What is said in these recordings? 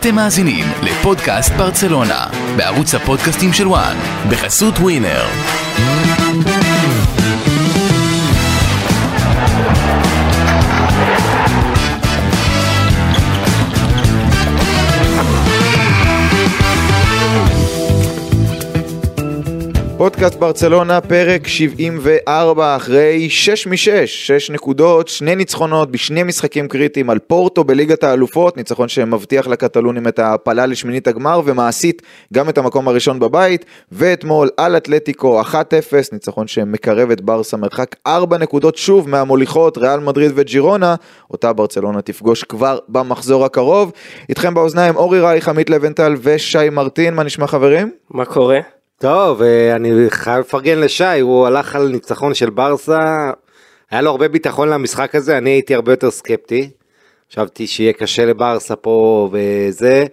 אתם מאזינים לפודקאסט ברצלונה, בערוץ הפודקאסטים של וואן, בחסות ווינר. פודקאסט ברצלונה, פרק 74, אחרי 6 מ-6, 6 נקודות, שני ניצחונות בשני משחקים קריטיים על פורטו בליגת האלופות, ניצחון שמבטיח לקטלונים את ההעפלה לשמינית הגמר ומעשית גם את המקום הראשון בבית, ואתמול על אתלטיקו 1-0, ניצחון שמקרב את ברסה מרחק 4 נקודות שוב מהמוליכות, ריאל מדריד וג'ירונה, אותה ברצלונה תפגוש כבר במחזור הקרוב. איתכם באוזניים אורי רייך, עמית לבנטל ושי מרטין, מה נשמע חברים? מה קורה? טוב, אה, אני חייב לפרגן לשי, הוא הלך על ניצחון של ברסה, היה לו הרבה ביטחון למשחק הזה, אני הייתי הרבה יותר סקפטי. חשבתי שיהיה קשה לברסה פה וזה,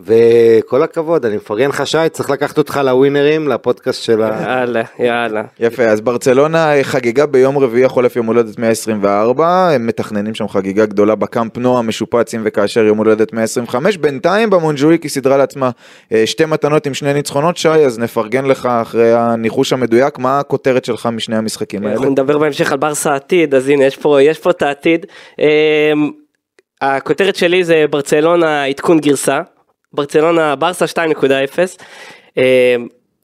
וכל הכבוד, אני מפרגן לך שי, צריך לקחת אותך לווינרים, לפודקאסט של ה... יאללה, יאללה. יפה, אז ברצלונה חגגה ביום רביעי החולף יום הולדת 124, הם מתכננים שם חגיגה גדולה בקאמפ נוע משופץ אם וכאשר יום הולדת 125, בינתיים במונג'וויק היא סידרה לעצמה אה, שתי מתנות עם שני ניצחונות, שי, אז נפרגן לך אחרי הניחוש המדויק, מה הכותרת שלך משני המשחקים האלה? אנחנו נדבר בהמשך על ברסה העתיד, אז הנה, יש פה, יש פה את העתיד. אמ, הכותרת שלי זה ברצלונה עדכון גרסה. ברצלונה, ברסה 2.0.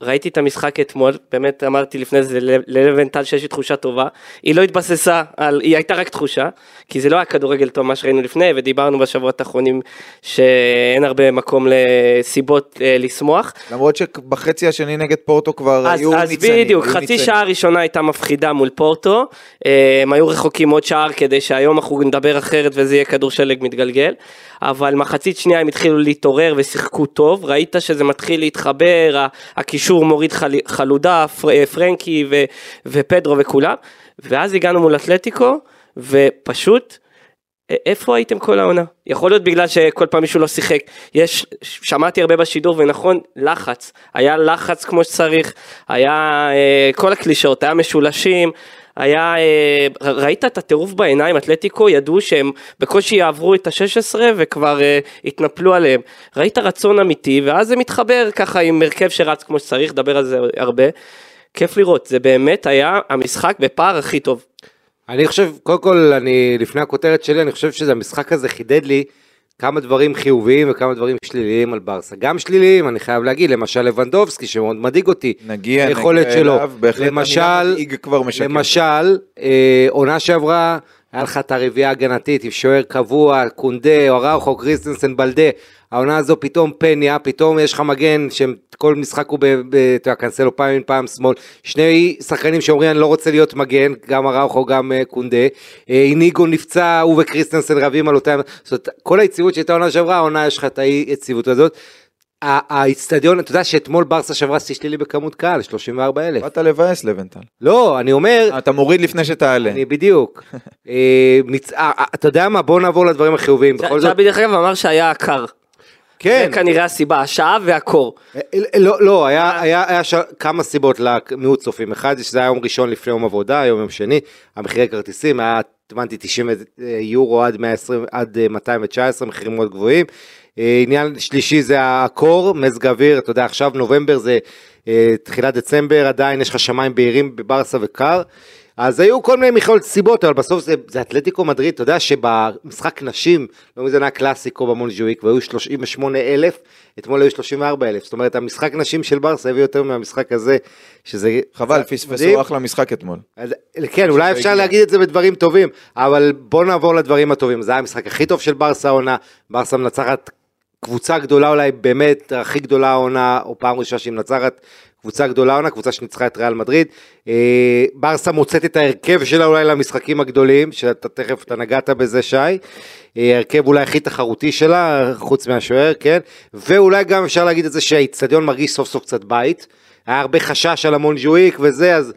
ראיתי את המשחק אתמול, באמת אמרתי לפני זה ללבנטל שיש לי תחושה טובה, היא לא התבססה על, היא הייתה רק תחושה, כי זה לא היה כדורגל טוב מה שראינו לפני, ודיברנו בשבועות האחרונים שאין הרבה מקום לסיבות אה, לשמוח. למרות שבחצי השני נגד פורטו כבר אז, היו אז ניצנים. בדיוק, היו חצי ניצנים. שעה הראשונה הייתה מפחידה מול פורטו, אה, הם היו רחוקים עוד שער כדי שהיום אנחנו נדבר אחרת וזה יהיה כדור שלג מתגלגל, אבל מחצית שנייה הם התחילו להתעורר ושיחקו טוב, ראית שזה מתחיל להתחבר, ה- הקישור מוריד חל, חלודה, פר, אה, פרנקי ו, ופדרו וכולם, ואז הגענו מול אתלטיקו, ופשוט... איפה הייתם כל העונה? יכול להיות בגלל שכל פעם מישהו לא שיחק. יש, שמעתי הרבה בשידור ונכון, לחץ. היה לחץ כמו שצריך, היה אה, כל הקלישאות, היה משולשים, היה, אה, ראית את הטירוף בעיניים, אתלטיקו ידעו שהם בקושי יעברו את ה-16 וכבר אה, התנפלו עליהם. ראית רצון אמיתי, ואז זה מתחבר ככה עם הרכב שרץ כמו שצריך, דבר על זה הרבה. כיף לראות, זה באמת היה המשחק בפער הכי טוב. אני חושב, קודם כל, אני, לפני הכותרת שלי, אני חושב שזה המשחק הזה חידד לי כמה דברים חיוביים וכמה דברים שליליים על ברסה. גם שליליים, אני חייב להגיד, למשל לבנדובסקי, שמאוד מדאיג אותי. נגיע, היכולת נגיע שלו. אליו, בהחלט המילה למשל, מדאיג כבר משקר. למשל, אה, עונה שעברה, היה לך את הרביעייה ההגנתית עם שוער קבוע, קונדה, אוראוכו, קריסטנסן, בלדה. העונה הזו פתאום פאניקה, פתאום יש לך מגן שכל משחק הוא, ב- ב- אתה יודע, קנסלו פעם ימין פעם שמאל. שני שחקנים שאומרים אני לא רוצה להיות מגן, גם אראוכו, גם אה, קונדה. אה, איניגו נפצע, הוא וקריסטנסן רבים על אותה... זאת אומרת, כל היציבות שהייתה עונה שעברה, העונה יש לך את האי יציבות הזאת. האיצטדיון, אתה יודע שאתמול ברסה שברה שיא שלילי בכמות קהל, 34 אלף. באת לבאס לבנטל. לא, אני אומר, אתה מוריד לפני שתעלה. אני בדיוק. אה, אה, אה, אתה יודע מה, בוא נעבור לדברים החיוביים. בכל זאת, צ'אבי דרך אגב אמר שהיה עקר. כן. זה כנראה הסיבה, השעה והקור. לא, לא, היה, היה, היה ש... כמה סיבות למיעוט צופים. אחד, זה שזה היה יום ראשון לפני יום עבודה, היום יום שני, המחירי כרטיסים היה, הבנתי, 90 יורו עד 120, עד אה, 219, מחירים מאוד גבוהים. אה, עניין שלישי זה הקור, מזג אוויר, אתה יודע, עכשיו נובמבר זה אה, תחילת דצמבר, עדיין יש לך שמיים בהירים בברסה וקר. אז היו כל מיני מכלול סיבות, אבל בסוף זה, זה אתלטיקו מדריד, אתה יודע שבמשחק נשים, לא מזמן היה קלאסיקו במונג'וויק, והיו 38 אלף, אתמול היו 34 אלף, זאת אומרת המשחק נשים של ברסה הביא יותר מהמשחק הזה, שזה... חבל, פספסו. אחלה משחק אתמול. אז, כן, אולי אפשר הגיע. להגיד את זה בדברים טובים, אבל בוא נעבור לדברים הטובים. זה היה המשחק הכי טוב של ברסה העונה, ברסה מנצחת קבוצה גדולה אולי באמת הכי גדולה העונה, או פעם ראשונה שהיא מנצחת קבוצה גדולה העונה, קבוצה שניצחה את ריאל מדריד. אה, ברסה מוצאת את ההרכב שלה אולי למשחקים הגדולים, שאתה תכף, אתה נגעת בזה שי. אה, ההרכב אולי הכי תחרותי שלה, חוץ מהשוער, כן? ואולי גם אפשר להגיד את זה שהאיצטדיון מרגיש סוף סוף קצת בית. היה הרבה חשש על המונז'ואיק וזה, אז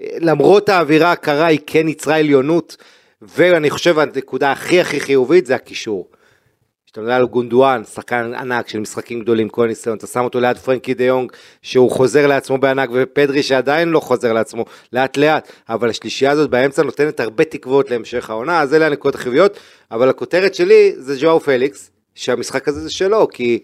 אה, למרות האווירה הקרה היא כן יצרה עליונות, ואני חושב הנקודה הכי הכי חיובית זה הקישור. כשאתה מדבר על גונדואן, שחקן ענק של משחקים גדולים, כל ניסיון, אתה שם אותו ליד פרנקי דה יונג, שהוא חוזר לעצמו בענק, ופדרי שעדיין לא חוזר לעצמו, לאט לאט, אבל השלישייה הזאת באמצע נותנת הרבה תקוות להמשך העונה, אז אלה הנקודות החיוביות, אבל הכותרת שלי זה ג'ואו פליקס, שהמשחק הזה זה שלו, כי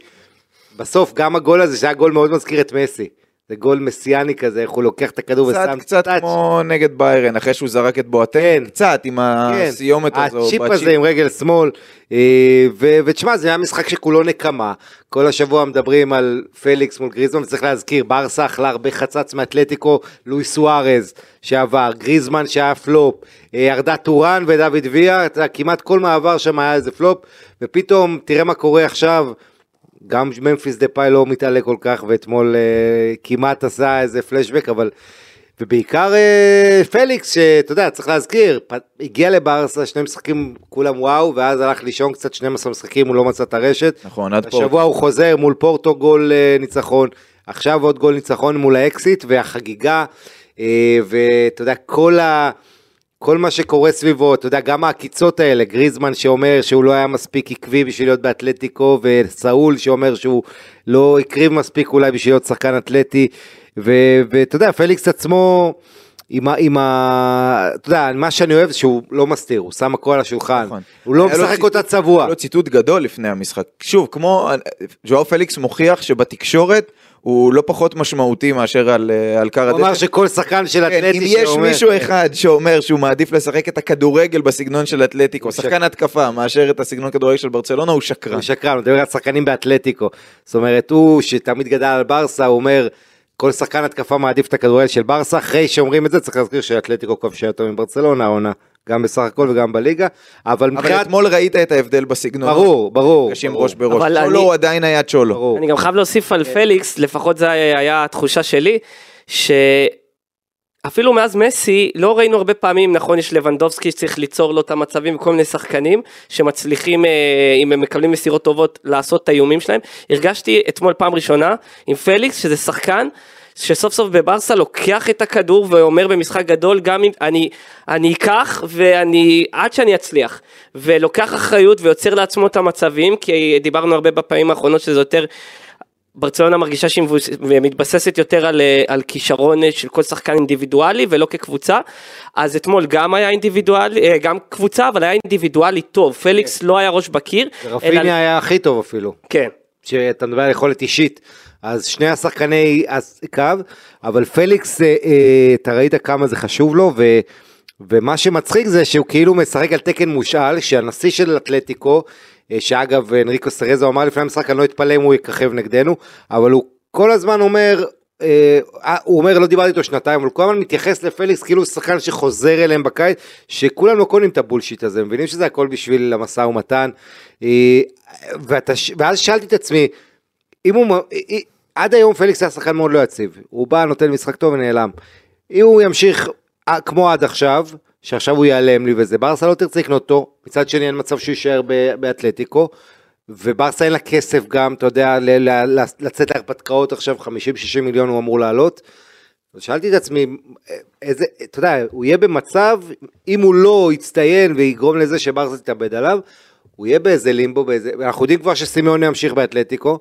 בסוף גם הגול הזה, שהיה גול מאוד מזכיר את מסי. זה גול מסיאני כזה, איך הוא לוקח את הכדור קצת ושם קצת טאץ'. כמו נגד ביירן, אחרי שהוא זרק את בואטן, כן. קצת עם הסיומת הזו. הצ'יפ. הזה עם רגל שמאל, אה, ותשמע זה היה משחק שכולו נקמה, כל השבוע מדברים על פליקס מול גריזמן, וצריך להזכיר, ברסה אכלה הרבה חצץ מאתלטיקו, לואי סוארז שעבר, גריזמן שהיה פלופ, אה, ארדה טוראן ודוד ויה, כמעט כל מעבר שם היה איזה פלופ, ופתאום תראה מה קורה עכשיו, גם ממפיס דפאי לא מתעלה כל כך, ואתמול אה, כמעט עשה איזה פלשבק, אבל... ובעיקר אה, פליקס, שאתה יודע, צריך להזכיר, פ- הגיע לברסה, שני משחקים כולם וואו, ואז הלך לישון קצת 12 משחקים, הוא לא מצא את הרשת. נכון, עד פה. השבוע הוא חוזר מול פורטו גול אה, ניצחון, עכשיו עוד גול ניצחון מול האקסית, והחגיגה, אה, ואתה יודע, כל ה... כל מה שקורה סביבו, אתה יודע, גם העקיצות האלה, גריזמן שאומר שהוא לא היה מספיק עקבי בשביל להיות באתלטיקו, וסאול שאומר שהוא לא הקריב מספיק אולי בשביל להיות שחקן אתלטי, ואתה יודע, פליקס עצמו, עם ה... עם ה... אתה יודע, מה שאני אוהב זה שהוא לא מסתיר, הוא שם הכל על השולחן, נכון. הוא לא משחק אותה צבוע. היה לו ציטוט גדול לפני המשחק. שוב, כמו, ז'ואר פליקס מוכיח שבתקשורת הוא לא פחות משמעותי מאשר על, אה, על קר הוא אמר. שכל שחקן של כן, אתלטי אם יש שאומר- מישהו כן. אחד שאומר שהוא מעדיף לשחק את הכדורגל בסגנון של אתלטיקו, שחקן התקפה, מאשר את הסגנון כדורגל של ברצלונה, הוא שקרן. הוא שקרן, הוא מדבר על שחקנים באתלטיקו. זאת אומרת, הוא שתמיד גדל על ברסה, הוא אומר, כל שחקן התקפה מעדיף את הכדורגל של ברסה, אחרי שאומרים את זה, צריך להזכיר שאתלטיקו כבשה יותר מברצלונה העונה, גם בסך הכל וגם בליגה, אבל אבל מבחינת... אתמול ראית את ההבדל בסגנון. ברור, ברור. קשים ראש בראש. אבל צ'ולו אני- הוא עדיין היה צ'ולו. ברור. אני גם חייב להוסיף על פליקס, לפחות זה היה התחושה שלי, שאפילו מאז מסי לא ראינו הרבה פעמים, נכון יש לבנדובסקי שצריך ליצור לו את המצבים וכל מיני שחקנים שמצליחים, אה, אם הם מקבלים מסירות טובות, לעשות את האיומים שלהם. הרגשתי אתמול פעם ראשונה עם פליקס שזה שחקן. שסוף סוף בברסה לוקח את הכדור ואומר במשחק גדול גם אם אני אני אקח ואני עד שאני אצליח ולוקח אחריות ויוצר לעצמו את המצבים כי דיברנו הרבה בפעמים האחרונות שזה יותר ברצלונה מרגישה שהיא מתבססת יותר על, אה, על כישרון אה, של כל שחקן אינדיבידואלי ולא כקבוצה. אז אתמול גם היה אינדיבידואלי, אה, גם קבוצה, אבל היה אינדיבידואלי טוב. פליקס לא היה ראש בקיר. רפיניה אלא- היה הכי טוב אפילו. כן. שאתה מדבר על יכולת אישית, אז שני השחקני קו, אבל פליקס, אה, אה, אתה ראית כמה זה חשוב לו, ו, ומה שמצחיק זה שהוא כאילו משחק על תקן מושאל, שהנשיא של אתלטיקו, אה, שאגב אנריקו סרזו אמר לפני המשחק, אני לא אתפלא אם הוא יככב נגדנו, אבל הוא כל הזמן אומר, אה, הוא אומר לא דיברתי איתו שנתיים אבל הוא כל הזמן מתייחס לפליקס כאילו הוא שחקן שחוזר אליהם בקיץ שכולם לא קונים את הבולשיט הזה מבינים שזה הכל בשביל המשא ומתן. אה, ואז שאלתי את עצמי אם הוא, עד היום פליקס היה שחקן מאוד לא יציב, הוא בא נותן משחק טוב ונעלם. אם הוא ימשיך אה, כמו עד עכשיו, שעכשיו הוא ייעלם לי וזה, ברסה לא תרצה לקנות אותו, מצד שני אין מצב שהוא יישאר באתלטיקו, וברסה אין לה כסף גם, אתה יודע, לצאת להרפתקאות עכשיו, 50-60 מיליון הוא אמור לעלות. אז שאלתי את עצמי, איזה, אתה יודע, הוא יהיה במצב, אם הוא לא יצטיין ויגרום לזה שברסה תתאבד עליו, הוא יהיה באיזה לימבו, באיזה, אנחנו יודעים כבר שסימיוני ימשיך באתלטיקו,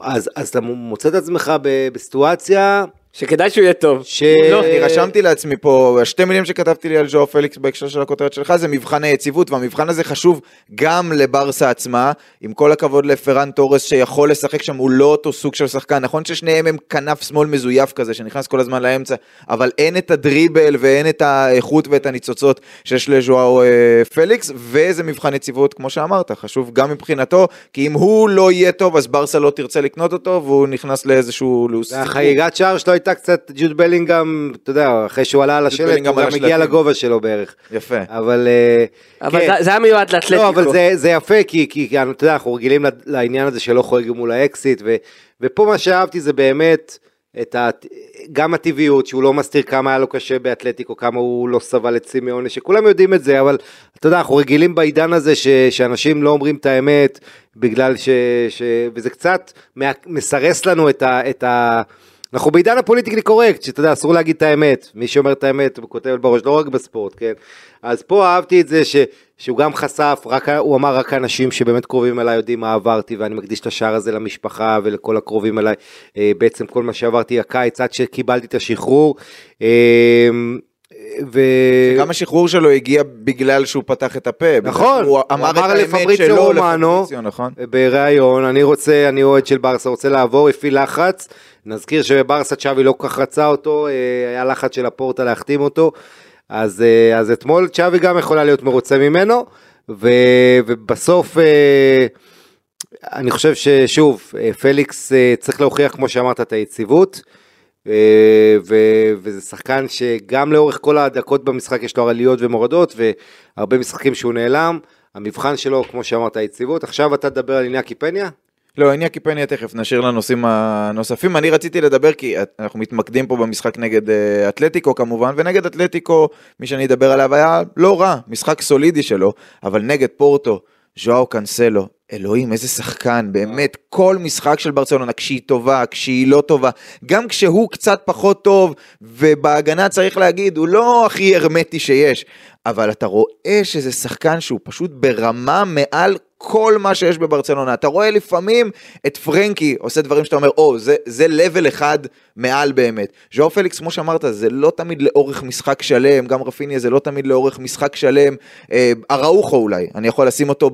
אז, אז אתה מוצא את עצמך בסיטואציה שכדאי שהוא יהיה טוב. ש... לא, אני רשמתי לעצמי פה, השתי מילים שכתבתי לי על ז'ואר פליקס בהקשר של הכותרת שלך זה מבחן היציבות, והמבחן הזה חשוב גם לברסה עצמה, עם כל הכבוד לפרן תורס שיכול לשחק שם, הוא לא אותו סוג של שחקן, נכון ששניהם הם כנף שמאל מזויף כזה, שנכנס כל הזמן לאמצע, אבל אין את הדריבל ואין את האיכות ואת הניצוצות שיש לז'ואר אה, פליקס, וזה מבחן יציבות, כמו שאמרת, חשוב גם מבחינתו, כי אם הוא לא יהיה טוב, אז ברסה לא תרצה לקנות אותו, והוא נכנס לאיזשהו... הייתה קצת ג'וד בלינגהם, אתה יודע, אחרי שהוא עלה על השלט, הוא גם הגיע השלטים. לגובה שלו בערך. יפה. אבל... אה, אבל כן. זה- זה היה מיועד לאתלטיקו. לא, אבל זה, זה יפה, כי, כי, כי אתה יודע, אנחנו רגילים לעניין הזה שלא חורג מול האקסיט, ו, ופה מה שאהבתי זה באמת את ה, גם הטבעיות, שהוא לא מסתיר כמה היה לו קשה באתלטיקו, כמה הוא לא סבל את סימיוני, שכולם יודעים את זה, אבל אתה יודע, אנחנו רגילים בעידן הזה ש, שאנשים לא אומרים את האמת, בגלל ש... ש וזה קצת מסרס לנו את ה... את ה אנחנו בעידן הפוליטיקלי קורקט, שאתה יודע, אסור להגיד את האמת. מי שאומר את האמת, הוא כותב בראש, לא רק בספורט, כן? אז פה אהבתי את זה ש, שהוא גם חשף, רק, הוא אמר רק אנשים שבאמת קרובים אליי יודעים מה עברתי, ואני מקדיש את השער הזה למשפחה ולכל הקרובים אליי. אה, בעצם כל מה שעברתי הקיץ עד שקיבלתי את השחרור. ו... גם השחרור שלו הגיע בגלל שהוא פתח את הפה. נכון, הוא אמר אמר לפבריציו רומנו, נכון? בריאיון, אני רוצה, אני אוהד של ברסה, רוצה לעבור, הפעיל לחץ. נזכיר שבברסה צ'אבי לא כל כך רצה אותו, אה, היה לחץ של הפורטה להחתים אותו. אז, אה, אז אתמול צ'אבי גם יכולה להיות מרוצה ממנו, ו, ובסוף אה, אני חושב ששוב, פליקס צריך להוכיח, כמו שאמרת, את היציבות. אה, וזה שחקן שגם לאורך כל הדקות במשחק יש לו עליות ומורדות והרבה משחקים שהוא נעלם. המבחן שלו, כמו שאמרת, היציבות. עכשיו אתה תדבר על עניין קיפניה? לא, עניה קיפניה תכף נשאיר לנושאים הנוספים. אני רציתי לדבר כי אנחנו מתמקדים פה במשחק נגד אה, אתלטיקו כמובן, ונגד אתלטיקו, מי שאני אדבר עליו היה לא רע, משחק סולידי שלו, אבל נגד פורטו, ז'ואאו קאנסלו, אלוהים, איזה שחקן, באמת, כל משחק של ברצלונה, כשהיא טובה, כשהיא לא טובה, גם כשהוא קצת פחות טוב, ובהגנה צריך להגיד, הוא לא הכי הרמטי שיש, אבל אתה רואה שזה שחקן שהוא פשוט ברמה מעל כל מה שיש בברצלונה. אתה רואה לפעמים את פרנקי עושה דברים שאתה אומר, או, זה, זה level אחד מעל באמת. ז'או פליקס, כמו שאמרת, זה לא תמיד לאורך משחק שלם, גם רפיניה זה לא תמיד לאורך משחק שלם. אה, אראוחו אולי, אני יכול לשים אותו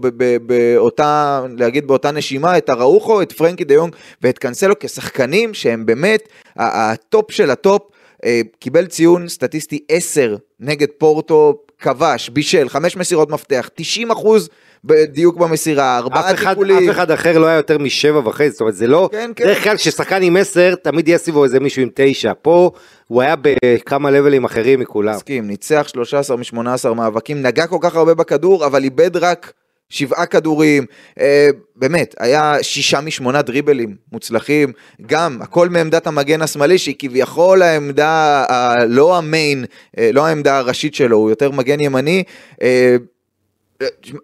באותה, להגיד באותה נשימה, את אראוחו, את פרנקי דה יונג ואת קאנסלו כשחקנים שהם באמת הטופ של הטופ. אה, קיבל ציון סטטיסטי 10 נגד פורטו, כבש, בישל, חמש מסירות מפתח, 90 אחוז בדיוק במסירה, ארבעה טיפולים. אף אחד אחר לא היה יותר משבע וחצי, זאת אומרת זה לא, כן, כן. דרך כלל כשיש שחקן עם עשר, תמיד יהיה סביבו איזה מישהו עם תשע, פה הוא היה בכמה לבלים אחרים מכולם. מסכים, ניצח 13 מ-18 מאבקים, נגע כל כך הרבה בכדור, אבל איבד רק שבעה כדורים, אה, באמת, היה שישה משמונה דריבלים מוצלחים, גם הכל מעמדת המגן השמאלי, שהיא כביכול העמדה, ה- לא המיין, אה, לא העמדה הראשית שלו, הוא יותר מגן ימני. אה,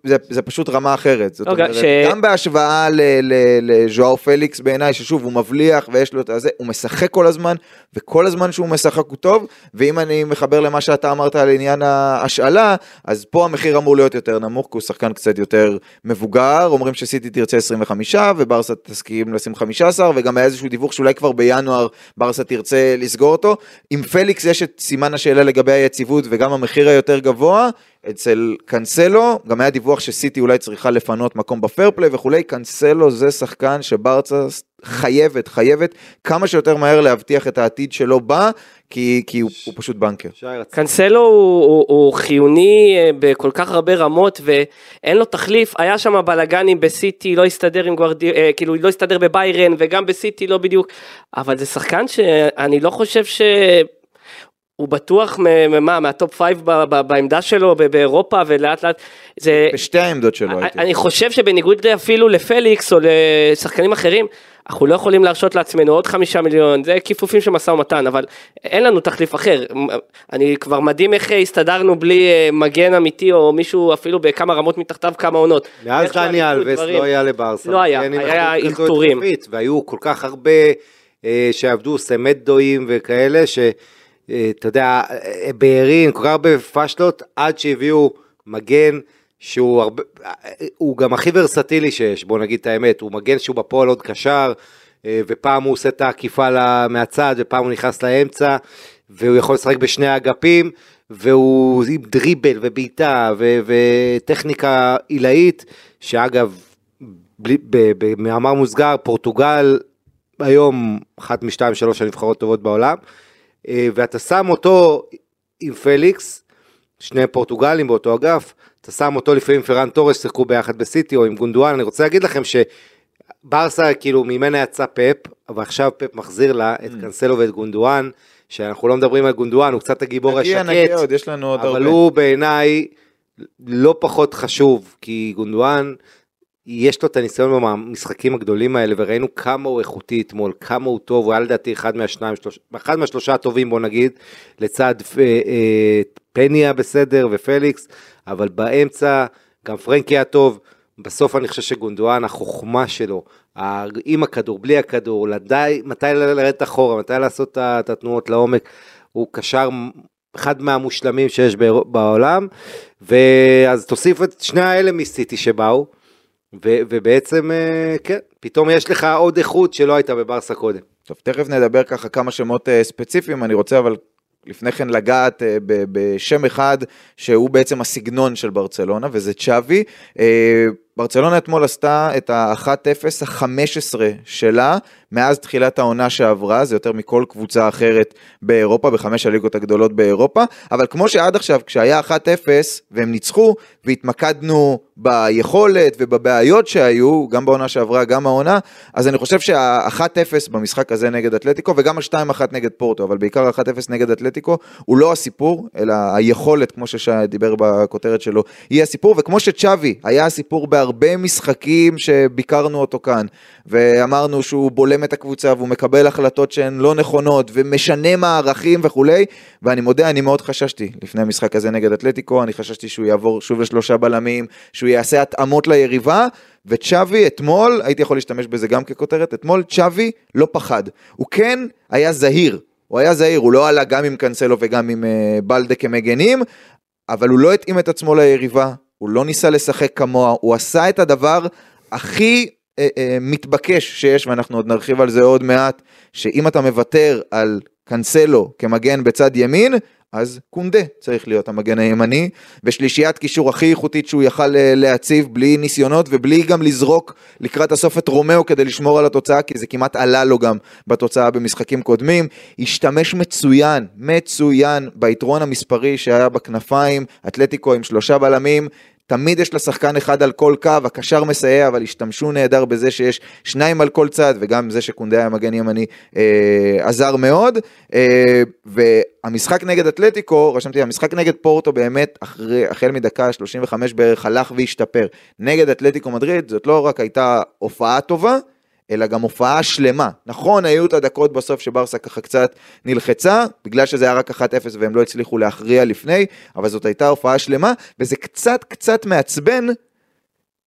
זה, זה פשוט רמה אחרת, זאת אוקיי, אומרת, ש- גם בהשוואה לז'ואר פליקס בעיניי, ששוב הוא מבליח ויש לו את הזה, הוא משחק כל הזמן, וכל הזמן שהוא משחק הוא טוב, ואם אני מחבר למה שאתה אמרת על עניין ההשאלה, אז פה המחיר אמור להיות יותר נמוך, כי הוא שחקן קצת יותר מבוגר, אומרים שסיטי תרצה 25, וברסה תסכים לשים 15, וגם היה איזשהו דיווח שאולי כבר בינואר ברסה תרצה לסגור אותו. עם פליקס יש את סימן השאלה לגבי היציבות וגם המחיר היותר גבוה, אצל קאנסלו, גם היה דיווח שסיטי אולי צריכה לפנות מקום בפרפליי וכולי, קאנסלו זה שחקן שברצה חייבת, חייבת כמה שיותר מהר להבטיח את העתיד שלו בה, כי, כי הוא, הוא פשוט בנקר. קאנסלו הוא, הוא, הוא חיוני אה, בכל כך הרבה רמות ואין לו תחליף, היה שם בלאגנים בסיטי, לא הסתדר עם גווארדיולה, אה, כאילו לא הסתדר בביירן וגם בסיטי לא בדיוק, אבל זה שחקן שאני לא חושב ש... הוא בטוח מה, מה top five ב- ב- בעמדה שלו ב- באירופה ולאט לאט זה... בשתי העמדות שלו הייתי. אני חושב שבניגוד אפילו לפליקס או לשחקנים אחרים, אנחנו לא יכולים להרשות לעצמנו עוד חמישה מיליון, זה כיפופים של משא ומתן, אבל אין לנו תחליף אחר. אני כבר מדהים איך הסתדרנו בלי אה, מגן אמיתי או מישהו אפילו בכמה רמות מתחתיו כמה עונות. מאז דני אלווס. לא היה לברסה. לא היה, כן, היה אלתורים. והיו כל כך הרבה אה, שעבדו סמטדואים וכאלה, שאתה יודע, אה, בארין, כל כך הרבה פאשלות, עד שהביאו מגן שהוא הרבה, אה, הוא גם הכי ורסטילי שיש, בוא נגיד את האמת, הוא מגן שהוא בפועל עוד קשר, אה, ופעם הוא עושה את העקיפה מהצד, ופעם הוא נכנס לאמצע, והוא יכול לשחק בשני האגפים, והוא עם דריבל ובעיטה וטכניקה עילאית, שאגב, במאמר מוסגר, פורטוגל היום אחת משתיים שלוש הנבחרות טובות בעולם, אה, ואתה שם אותו עם פליקס, שני פורטוגלים באותו אגף, אתה שם אותו לפעמים פראן טורס, שיחקו ביחד בסיטי או עם גונדואן, אני רוצה להגיד לכם שברסה כאילו ממנה יצא פפ, אבל עכשיו פפ מחזיר לה את קאנסלו ואת גונדואן, שאנחנו לא מדברים על גונדואן, הוא קצת הגיבור נגיע, השקט, נגיע עוד, יש לנו עוד אבל הרבה. הוא בעיניי לא פחות חשוב, כי גונדואן, יש לו את הניסיון במשחקים הגדולים האלה, וראינו כמה הוא איכותי אתמול, כמה הוא טוב, הוא היה לדעתי אחד מהשניים, שלוש, אחד מהשלושה הטובים בוא נגיד, לצד אה, אה, פניה בסדר ופליקס, אבל באמצע גם פרנקי היה טוב, בסוף אני חושב שגונדואן, החוכמה שלו, עם הכדור, בלי הכדור, לדעי, מתי לרדת אחורה, מתי לעשות את התנועות לעומק, הוא קשר אחד מהמושלמים שיש בעולם, ואז תוסיף את שני האלה מסיטי שבאו, ו- ובעצם, אה, כן, פתאום יש לך עוד איכות שלא הייתה בברסה קודם. טוב, תכף נדבר ככה כמה שמות אה, ספציפיים, אני רוצה אבל לפני כן לגעת אה, בשם אחד שהוא בעצם הסגנון של ברצלונה, וזה צ'אבי. ברצלונה אתמול עשתה את ה-1-0 ה-15 שלה מאז תחילת העונה שעברה, זה יותר מכל קבוצה אחרת באירופה, בחמש הליגות הגדולות באירופה, אבל כמו שעד עכשיו, כשהיה 1-0 והם ניצחו, והתמקדנו ביכולת ובבעיות שהיו, גם בעונה שעברה, גם העונה, אז אני חושב שה-1-0 במשחק הזה נגד אתלטיקו, וגם ה-2-1 נגד פורטו, אבל בעיקר ה-1-0 נגד אתלטיקו, הוא לא הסיפור, אלא היכולת, כמו ששי דיבר בכותרת שלו, היא הסיפור, וכמו שצ'אבי היה הסיפור בהרבה משחקים שביקרנו אותו כאן, ואמרנו שהוא בולם את הקבוצה והוא מקבל החלטות שהן לא נכונות ומשנה מערכים וכולי, ואני מודה, אני מאוד חששתי לפני המשחק הזה נגד אתלטיקו, אני חששתי שהוא יעבור שוב לשלושה בלמים, שהוא יעשה התאמות ליריבה, וצ'אבי אתמול, הייתי יכול להשתמש בזה גם ככותרת, אתמול צ'אבי לא פחד, הוא כן היה זהיר, הוא היה זהיר, הוא לא עלה גם עם קאנסלו וגם עם uh, בלדה כמגנים, אבל הוא לא התאים את עצמו ליריבה, הוא לא ניסה לשחק כמוה, הוא עשה את הדבר הכי אה, אה, מתבקש שיש, ואנחנו עוד נרחיב על זה עוד מעט, שאם אתה מוותר על קאנסלו כמגן בצד ימין, אז קונדה צריך להיות המגן הימני, ושלישיית קישור הכי איכותית שהוא יכל אה, להציב בלי ניסיונות ובלי גם לזרוק לקראת הסוף את רומאו כדי לשמור על התוצאה, כי זה כמעט עלה לו גם בתוצאה במשחקים קודמים. השתמש מצוין, מצוין, ביתרון המספרי שהיה בכנפיים, אתלטיקו עם שלושה בלמים, תמיד יש לה שחקן אחד על כל קו, הקשר מסייע, אבל השתמשו נהדר בזה שיש שניים על כל צד, וגם זה שקונדה היה מגן ימני אה, עזר מאוד. אה, והמשחק נגד אתלטיקו, רשמתי, המשחק נגד פורטו באמת, אחרי, החל מדקה 35 בערך, הלך והשתפר. נגד אתלטיקו מדריד, זאת לא רק הייתה הופעה טובה, אלא גם הופעה שלמה. נכון, היו את הדקות בסוף שברסה ככה קצת נלחצה, בגלל שזה היה רק 1-0 והם לא הצליחו להכריע לפני, אבל זאת הייתה הופעה שלמה, וזה קצת קצת מעצבן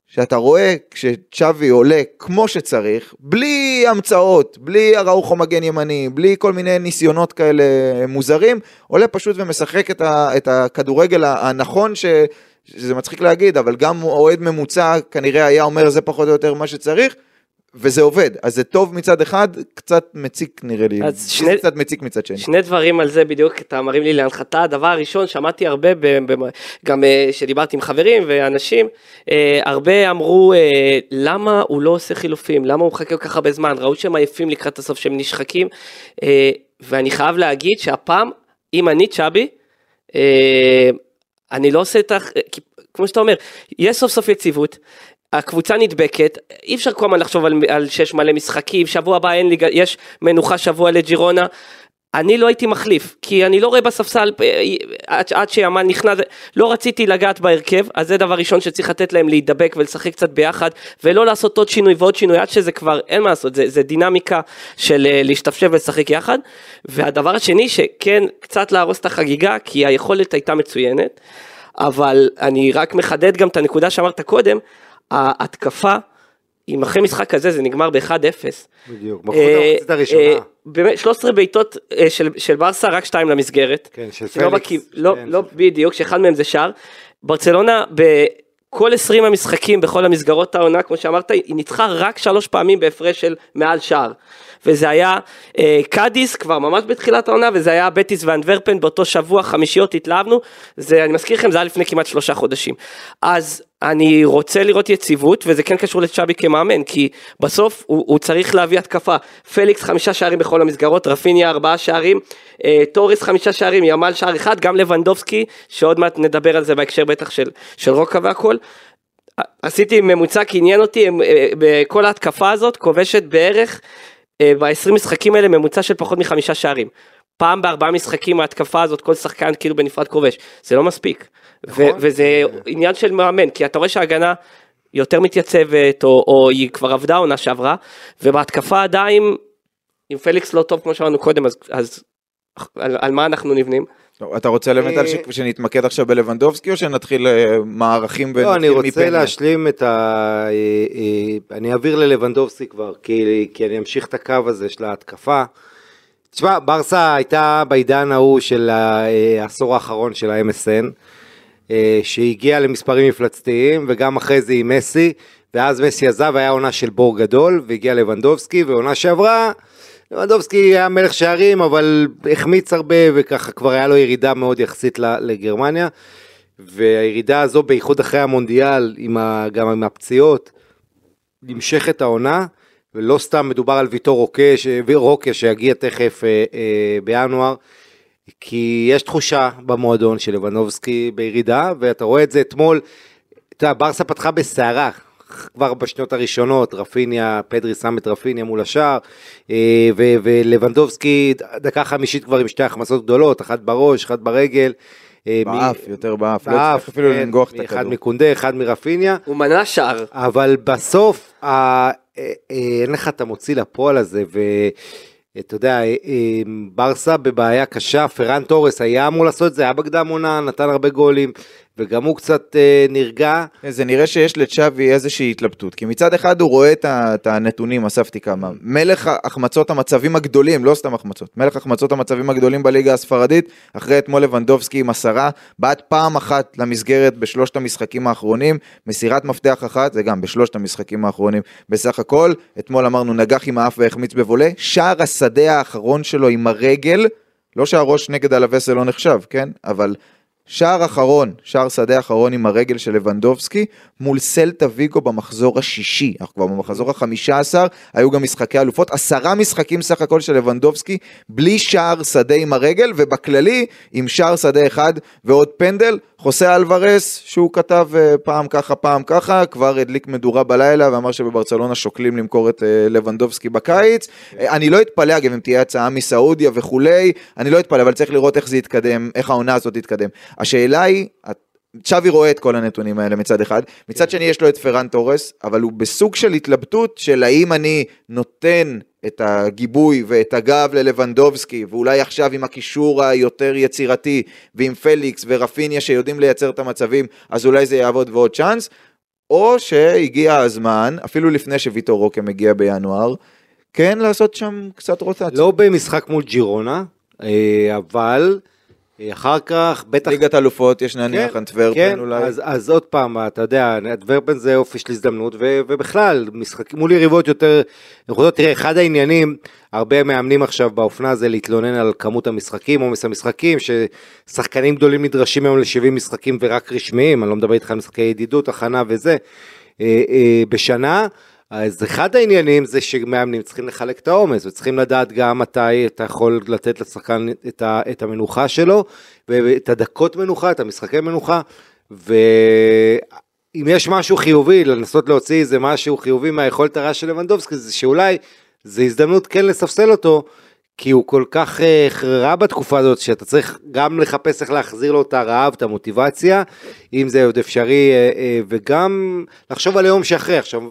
שאתה רואה כשצ'אבי עולה כמו שצריך, בלי המצאות, בלי אראוחו מגן ימני, בלי כל מיני ניסיונות כאלה מוזרים, עולה פשוט ומשחק את, ה, את הכדורגל הנכון ש... שזה מצחיק להגיד, אבל גם אוהד ממוצע כנראה היה אומר זה פחות או יותר מה שצריך, וזה עובד, אז זה טוב מצד אחד, קצת מציק נראה לי, שני- קצת מציק מצד שני. שני דברים על זה בדיוק אתה מרים לי להנחתה. הדבר הראשון שמעתי הרבה ב, ב, גם אה, שדיברתי עם חברים ואנשים אה, הרבה אמרו אה, למה הוא לא עושה חילופים? למה הוא מחכה כל כך הרבה זמן? ראו שהם עייפים לקראת הסוף שהם נשחקים. אה, ואני חייב להגיד שהפעם אם אני צ'אבי אה, אני לא עושה את ה... כמו שאתה אומר יש סוף סוף יציבות. הקבוצה נדבקת, אי אפשר כל הזמן לחשוב על, על שש מלא משחקים, שבוע הבא אין ליגה, יש מנוחה שבוע לג'ירונה. אני לא הייתי מחליף, כי אני לא רואה בספסל, אה, עד, עד שיאמן נכנס, לא רציתי לגעת בהרכב, אז זה דבר ראשון שצריך לתת להם להידבק ולשחק קצת ביחד, ולא לעשות עוד שינוי ועוד שינוי, עד שזה כבר, אין מה לעשות, זה, זה דינמיקה של אה, להשתפשף ולשחק יחד. והדבר השני, שכן, קצת להרוס את החגיגה, כי היכולת הייתה מצוינת, אבל אני רק מחדד גם את הנקודה שאמרת קודם, ההתקפה, אם אחרי משחק כזה זה נגמר ב-1-0. בדיוק, את המחצית הראשונה. אה, באמת 13 בעיטות אה, של, של ברסה, רק שתיים למסגרת. כן, של לא פליקס. לא, כן, לא של- בדיוק, שאחד מהם זה שער. ברצלונה בכל 20 המשחקים בכל המסגרות העונה, כמו שאמרת, היא ניצחה רק שלוש פעמים בהפרש של מעל שער. וזה היה אה, קאדיס כבר ממש בתחילת העונה, וזה היה בטיס ואנטוורפן באותו שבוע, חמישיות התלהבנו. זה, אני מזכיר לכם, זה היה לפני כמעט שלושה חודשים. אז אני רוצה לראות יציבות, וזה כן קשור לצ'אבי כמאמן, כי בסוף הוא, הוא צריך להביא התקפה. פליקס חמישה שערים בכל המסגרות, רפיניה ארבעה שערים, אה, טורס חמישה שערים, ימאל שער אחד, גם לבנדובסקי, שעוד מעט נדבר על זה בהקשר בטח של, של רוקה והכל. עשיתי ממוצע כי עניין אותי, הם, אה, בכל ההתקפה הזאת כובשת בערך ב-20 משחקים האלה ממוצע של פחות מחמישה שערים. פעם בארבעה משחקים ההתקפה הזאת כל שחקן כאילו בנפרד כובש, זה לא מספיק. ו- וזה עניין של מאמן, כי אתה רואה שההגנה יותר מתייצבת, או, או היא כבר עבדה עונה שעברה, ובהתקפה עדיין, אם פליקס לא טוב כמו שאמרנו קודם, אז, אז על, על מה אנחנו נבנים? טוב, אתה רוצה באמת על ש- אה, שנתמקד עכשיו בלבנדובסקי, או שנתחיל אה, מערכים ונתחיל לא, אני רוצה מפנדל? להשלים את ה... אה, אה, אני אעביר ללבנדובסקי כבר, כי, כי אני אמשיך את הקו הזה של ההתקפה. תשמע, ברסה הייתה בעידן ההוא של אה, העשור האחרון של ה-MSN, אה, שהגיע למספרים מפלצתיים, וגם אחרי זה עם מסי, ואז מסי עזב, היה עונה של בור גדול, והגיע לבנדובסקי, ועונה שעברה, לבנדובסקי היה מלך שערים, אבל החמיץ הרבה, וככה כבר היה לו ירידה מאוד יחסית לגרמניה. והירידה הזו, בייחוד אחרי המונדיאל, עם ה, גם עם הפציעות, נמשכת העונה, ולא סתם מדובר על ויטור רוקה, רוקה שיגיע תכף אה, אה, בינואר, כי יש תחושה במועדון של לבנובסקי בירידה, ואתה רואה את זה אתמול, אתה יודע, ברסה פתחה בסערה. כבר בשניות הראשונות, רפיניה, פדרי שם את רפיניה מול השער, אה, ו- ולבנדובסקי דקה חמישית כבר עם שתי החמצות גדולות, אחת בראש, אחת ברגל. אה, מ- באף, יותר באף, לא צריך אפילו כן, לנגוח את אחד הכדור. מקונדה, אחד מרפיניה, הוא מנע שער. אבל בסוף ה- אה, אין לך את המוציא לפועל הזה, ואתה יודע, אה, אה, ברסה בבעיה קשה, פרן תורס היה אמור לעשות את זה, היה בקדם עונה, נתן הרבה גולים, וגם הוא קצת אה, נרגע. זה נראה שיש לצ'אבי איזושהי התלבטות, כי מצד אחד הוא רואה את ה- את הנתונים, אספתי כמה, מלך החמצות המצבים הגדולים, לא סתם החמצות, מלך החמצות המצבים הגדולים בליגה הספרדית, אחרי אתמול לבנדובסקי עם עשרה, בעט פעם אחת למסגרת בשלושת המשחקים האחרונים, מסירת מפתח אחת, זה גם בשלושת המשחקים האחרונים בסך הכל, אתמול אמרנו נגח עם האף והחמיץ בבולה, שער השדה האחרון שלו עם הרגל, לא שהראש נגד הלווסל לא נחשב, כן? אבל שער אחרון, שער שדה אחרון עם הרגל של לבנדובסקי, מול סלטה ויגו במחזור השישי, אנחנו כבר במחזור החמישה עשר, היו גם משחקי אלופות, עשרה משחקים סך הכל של לבנדובסקי, בלי שער שדה עם הרגל, ובכללי עם שער שדה אחד ועוד פנדל, חוסה אלוורס, שהוא כתב אה, פעם ככה פעם ככה, כבר הדליק מדורה בלילה ואמר שבברצלונה שוקלים למכור את אה, לבנדובסקי בקיץ. אה, אני לא אתפלא אגב אם תהיה הצעה מסעודיה וכולי, אני לא אתפלא, אבל צריך לראות איך זה יתקדם, איך העונה הזאת תתקדם. השאלה היא, צ'אבי רואה את כל הנתונים האלה מצד אחד, מצד שני יש לו את פרן תורס, אבל הוא בסוג של התלבטות של האם אני נותן את הגיבוי ואת הגב ללבנדובסקי, ואולי עכשיו עם הקישור היותר יצירתי, ועם פליקס ורפיניה שיודעים לייצר את המצבים, אז אולי זה יעבוד ועוד צ'אנס, או שהגיע הזמן, אפילו לפני שוויטור רוקה מגיע בינואר, כן לעשות שם קצת רוטציה. לא במשחק מול ג'ירונה, אה, אבל אחר כך, בטח... ליגת אלופות, יש נניח כן, אנטוורפן כן, אולי. אז, אז עוד פעם, אתה יודע, אנטוורפן זה אופי של הזדמנות, ו, ובכלל, משחקים מול יריבות יותר נכונות. תראה, אחד העניינים, הרבה מאמנים עכשיו באופנה זה להתלונן על כמות המשחקים, עומס המשחקים, ששחקנים גדולים נדרשים היום ל-70 משחקים ורק רשמיים, אני לא מדבר איתך על משחקי ידידות, הכנה וזה, אה, אה, בשנה. אז אחד העניינים זה שמאמנים צריכים לחלק את העומס וצריכים לדעת גם מתי אתה יכול לתת לשחקן את, ה, את המנוחה שלו ואת הדקות מנוחה, את המשחקי מנוחה ואם יש משהו חיובי לנסות להוציא איזה משהו חיובי מהיכולת הרעה של לבנדובסקי זה שאולי זה הזדמנות כן לספסל אותו כי הוא כל כך אה, רע בתקופה הזאת שאתה צריך גם לחפש איך להחזיר לו את הרעב, את המוטיבציה, אם זה עוד אפשרי, אה, אה, וגם לחשוב על היום שאחרי. עכשיו,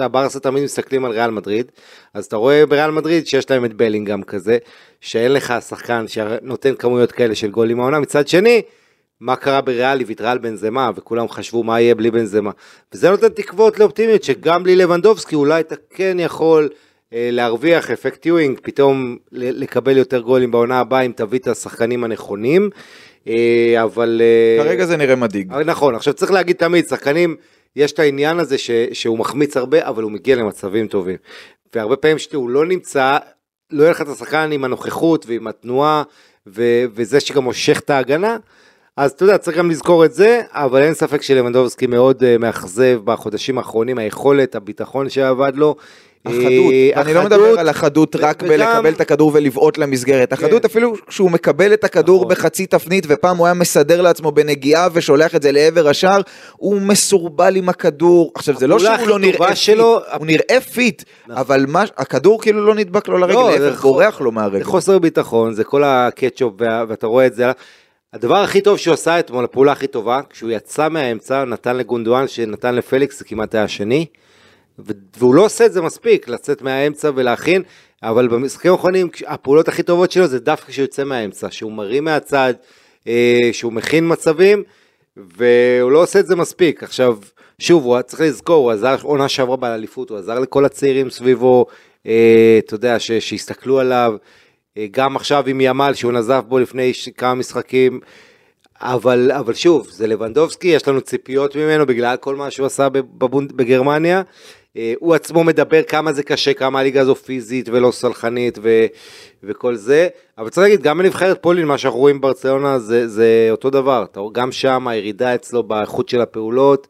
אתה יודע, ברסה תמיד מסתכלים על ריאל מדריד, אז אתה רואה בריאל מדריד שיש להם את בלינגהם כזה, שאין לך שחקן שנותן כמויות כאלה של גולים העונה, מצד שני, מה קרה בריאל, היא ויתרה על בנזמה, וכולם חשבו מה יהיה בלי בנזמה. וזה נותן תקוות לאופטימיות, שגם בלי לבנדובסקי אולי אתה כן יכול אה, להרוויח אפקט טיואינג, פתאום לקבל יותר גולים בעונה הבאה אם תביא את השחקנים הנכונים, אה, אבל... אה, כרגע זה נראה מדאיג. אבל נכון, עכשיו צריך להגיד תמיד, שחקנים, יש את העניין הזה ש, שהוא מחמיץ הרבה, אבל הוא מגיע למצבים טובים. והרבה פעמים שהוא לא נמצא, לא יהיה לך את השחקן עם הנוכחות ועם התנועה, ו, וזה שגם מושך את ההגנה, אז אתה יודע, צריך גם לזכור את זה, אבל אין ספק שלבנדובסקי מאוד אה, מאכזב בחודשים האחרונים, היכולת, הביטחון שאבד לו. החדות, אה, אני לא מדבר על החדות רק בלקבל את הכדור ולבעוט למסגרת, החדות כן. אפילו כשהוא מקבל את הכדור נכון. בחצי תפנית ופעם הוא היה מסדר לעצמו בנגיעה ושולח את זה לעבר השער, הוא מסורבל עם הכדור, עכשיו זה לא שהוא לא נראה fit, הוא נראה fit, אבל מה- הכדור כאילו לא נדבק לו לרגל, לא, זה להפך, בורח לו זה מהרגל. חוסר ביטחון, זה כל הקטשופ, ואתה רואה את זה. הדבר הכי טוב שהוא עשה אתמול, הפעולה הכי טובה, כשהוא יצא מהאמצע, נתן לגונדואן, שנתן לפליקס, זה כמעט היה השני, ו- והוא לא עושה את זה מספיק, לצאת מהאמצע ולהכין, אבל במשחקים האחרונים, הפעולות הכי טובות שלו זה דווקא כשהוא יוצא מהאמצע, שהוא מרים מהצד, אה, שהוא מכין מצבים, והוא לא עושה את זה מספיק. עכשיו, שוב, הוא צריך לזכור, הוא עזר עונה שעברה באליפות, הוא עזר לכל הצעירים סביבו, אה, אתה יודע, ש- שיסתכלו עליו. אה, גם עכשיו עם ימל שהוא נזף בו לפני כמה משחקים, אבל, אבל שוב, זה לבנדובסקי, יש לנו ציפיות ממנו בגלל כל מה שהוא עשה בבונד, בגרמניה. אה, הוא עצמו מדבר כמה זה קשה, כמה הליגה הזו פיזית ולא סלחנית ו, וכל זה, אבל צריך להגיד, גם בנבחרת פולין, מה שאנחנו רואים בברצלונה זה, זה אותו דבר, גם שם הירידה אצלו באיכות של הפעולות,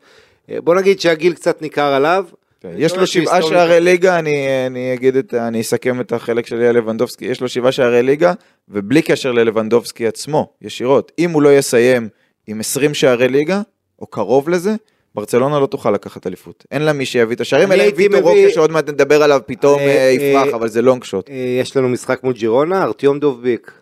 אה, בוא נגיד שהגיל קצת ניכר עליו. כן, יש לו שבעה שערי ליגה, אני, אני אגיד את, אני אסכם את החלק שלי על לבנדובסקי, יש לו שבעה שערי ליגה, ובלי קשר ללבנדובסקי עצמו, ישירות, אם הוא לא יסיים עם 20 שערי ליגה, או קרוב לזה, ברצלונה לא תוכל לקחת אליפות. אין לה מי שיביא את השערים, אלא אם ויטור רוקה שעוד מעט נדבר עליו פתאום אה, אה, יפרח, אה, אבל זה לונג שוט. יש לנו משחק מול ג'ירונה, ארטיום דובביק.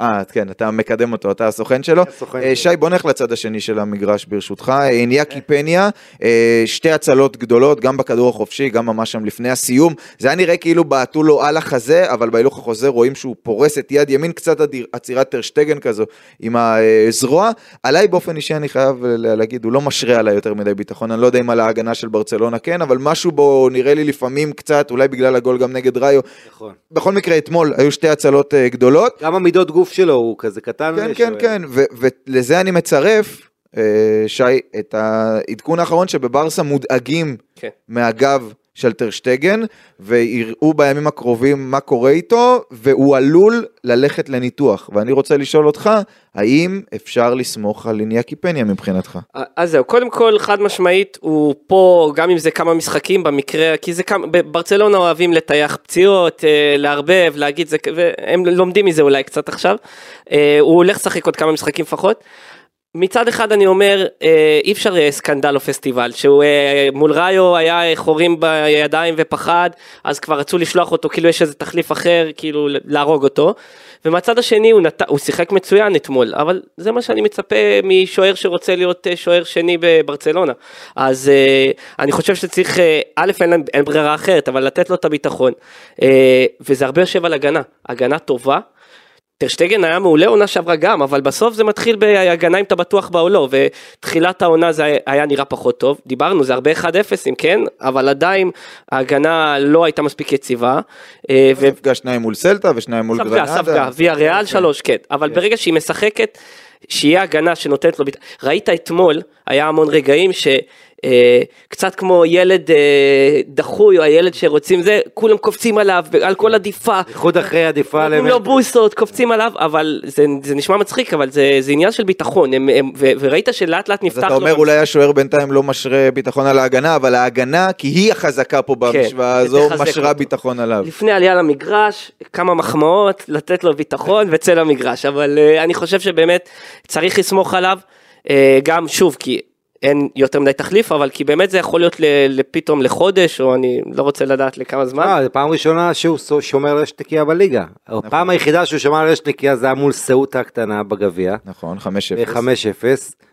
אה, כן, אתה מקדם אותו, אתה הסוכן שלו. הסוכן אה. שי, בוא נלך לצד השני של המגרש ברשותך. אה, איניאקי פניה, אה, שתי הצלות גדולות, גם בכדור החופשי, גם ממש שם לפני הסיום. זה היה נראה כאילו בעטו לו על החזה, אבל בהילוך החוזר רואים שהוא פורס את יד ימין, קצת עצירת טרשטגן כזו עם הזרוע. עליי באופן אישי אני חייב להגיד, הוא לא משרה עליי יותר מדי ביטחון, אני לא יודע אם על ההגנה של ברצלונה כן, אבל משהו בו נראה לי לפעמים קצת, אולי בגלל הגול גם נגד ראיו. נכון. בכל מקרה, אתמול היו שתי הצלות גדולות. גם המידות גוף שלו הוא כזה קטן. כן. כן, כן, ולזה אני מצרף, אה, שי, את העדכון האחרון שבברסה מודאגים כן. מהגב של טרשטגן, ויראו בימים הקרובים מה קורה איתו, והוא עלול ללכת לניתוח. ואני רוצה לשאול אותך, האם אפשר לסמוך על איניאקי פניה מבחינתך? אז זהו, קודם כל חד משמעית הוא פה גם אם זה כמה משחקים במקרה, כי זה כמה, בברצלונה אוהבים לטייח פציעות, אה, לערבב, להגיד זה, והם לומדים מזה אולי קצת עכשיו, אה, הוא הולך לשחק עוד כמה משחקים לפחות. מצד אחד אני אומר אה, אי אפשר אה, סקנדל או פסטיבל שהוא אה, מול ראיו היה חורים בידיים ופחד אז כבר רצו לשלוח אותו כאילו יש איזה תחליף אחר כאילו להרוג אותו. ומהצד השני הוא, נת... הוא שיחק מצוין אתמול אבל זה מה שאני מצפה משוער שרוצה להיות שוער שני בברצלונה. אז אני חושב שצריך א' אין, אין ברירה אחרת אבל לתת לו את הביטחון. וזה הרבה יושב על הגנה. הגנה טובה טרשטגן היה מעולה עונה שעברה גם, אבל בסוף זה מתחיל בהגנה אם אתה בטוח בה או לא, ותחילת העונה זה היה- נראה פחות טוב, דיברנו זה הרבה 1-0 אם כן, אבל עדיין ההגנה לא הייתה מספיק יציבה, אה, ספגה שניים מול סלטה ושניים מול ספגה, גרנדה. ספגה, ויה ריאל שלוש, כן, אבל ברגע שהיא משחקת, שיהיה הגנה שנותנת לו, ראית אתמול, היה המון רגעים ש... אה, קצת כמו ילד אה, דחוי או הילד שרוצים זה, כולם קופצים עליו על כל עדיפה, בייחוד אחרי עדיפה נותנים לו בוסות, קופצים עליו, אבל זה, זה נשמע מצחיק, אבל זה, זה עניין של ביטחון, הם, הם, ו, וראית שלאט לאט אז נפתח אתה אומר אולי השוער בינתיים לא משרה ביטחון על ההגנה, אבל ההגנה, כי היא החזקה פה במשוואה הזו, משרה אותו. ביטחון עליו. לפני עלייה למגרש, כמה מחמאות, לתת לו ביטחון וצא למגרש, אבל uh, אני חושב שבאמת צריך לסמוך עליו, גם שוב, כי אין יותר מדי תחליף, אבל כי באמת זה יכול להיות ל- פתאום לחודש, או אני לא רוצה לדעת לכמה זמן. אה, זו פעם ראשונה שהוא שומר רשת נקייה בליגה. הפעם היחידה שהוא שמר רשת נקייה זה היה מול סעוטה הקטנה בגביע. נכון, 5-0. 5-0,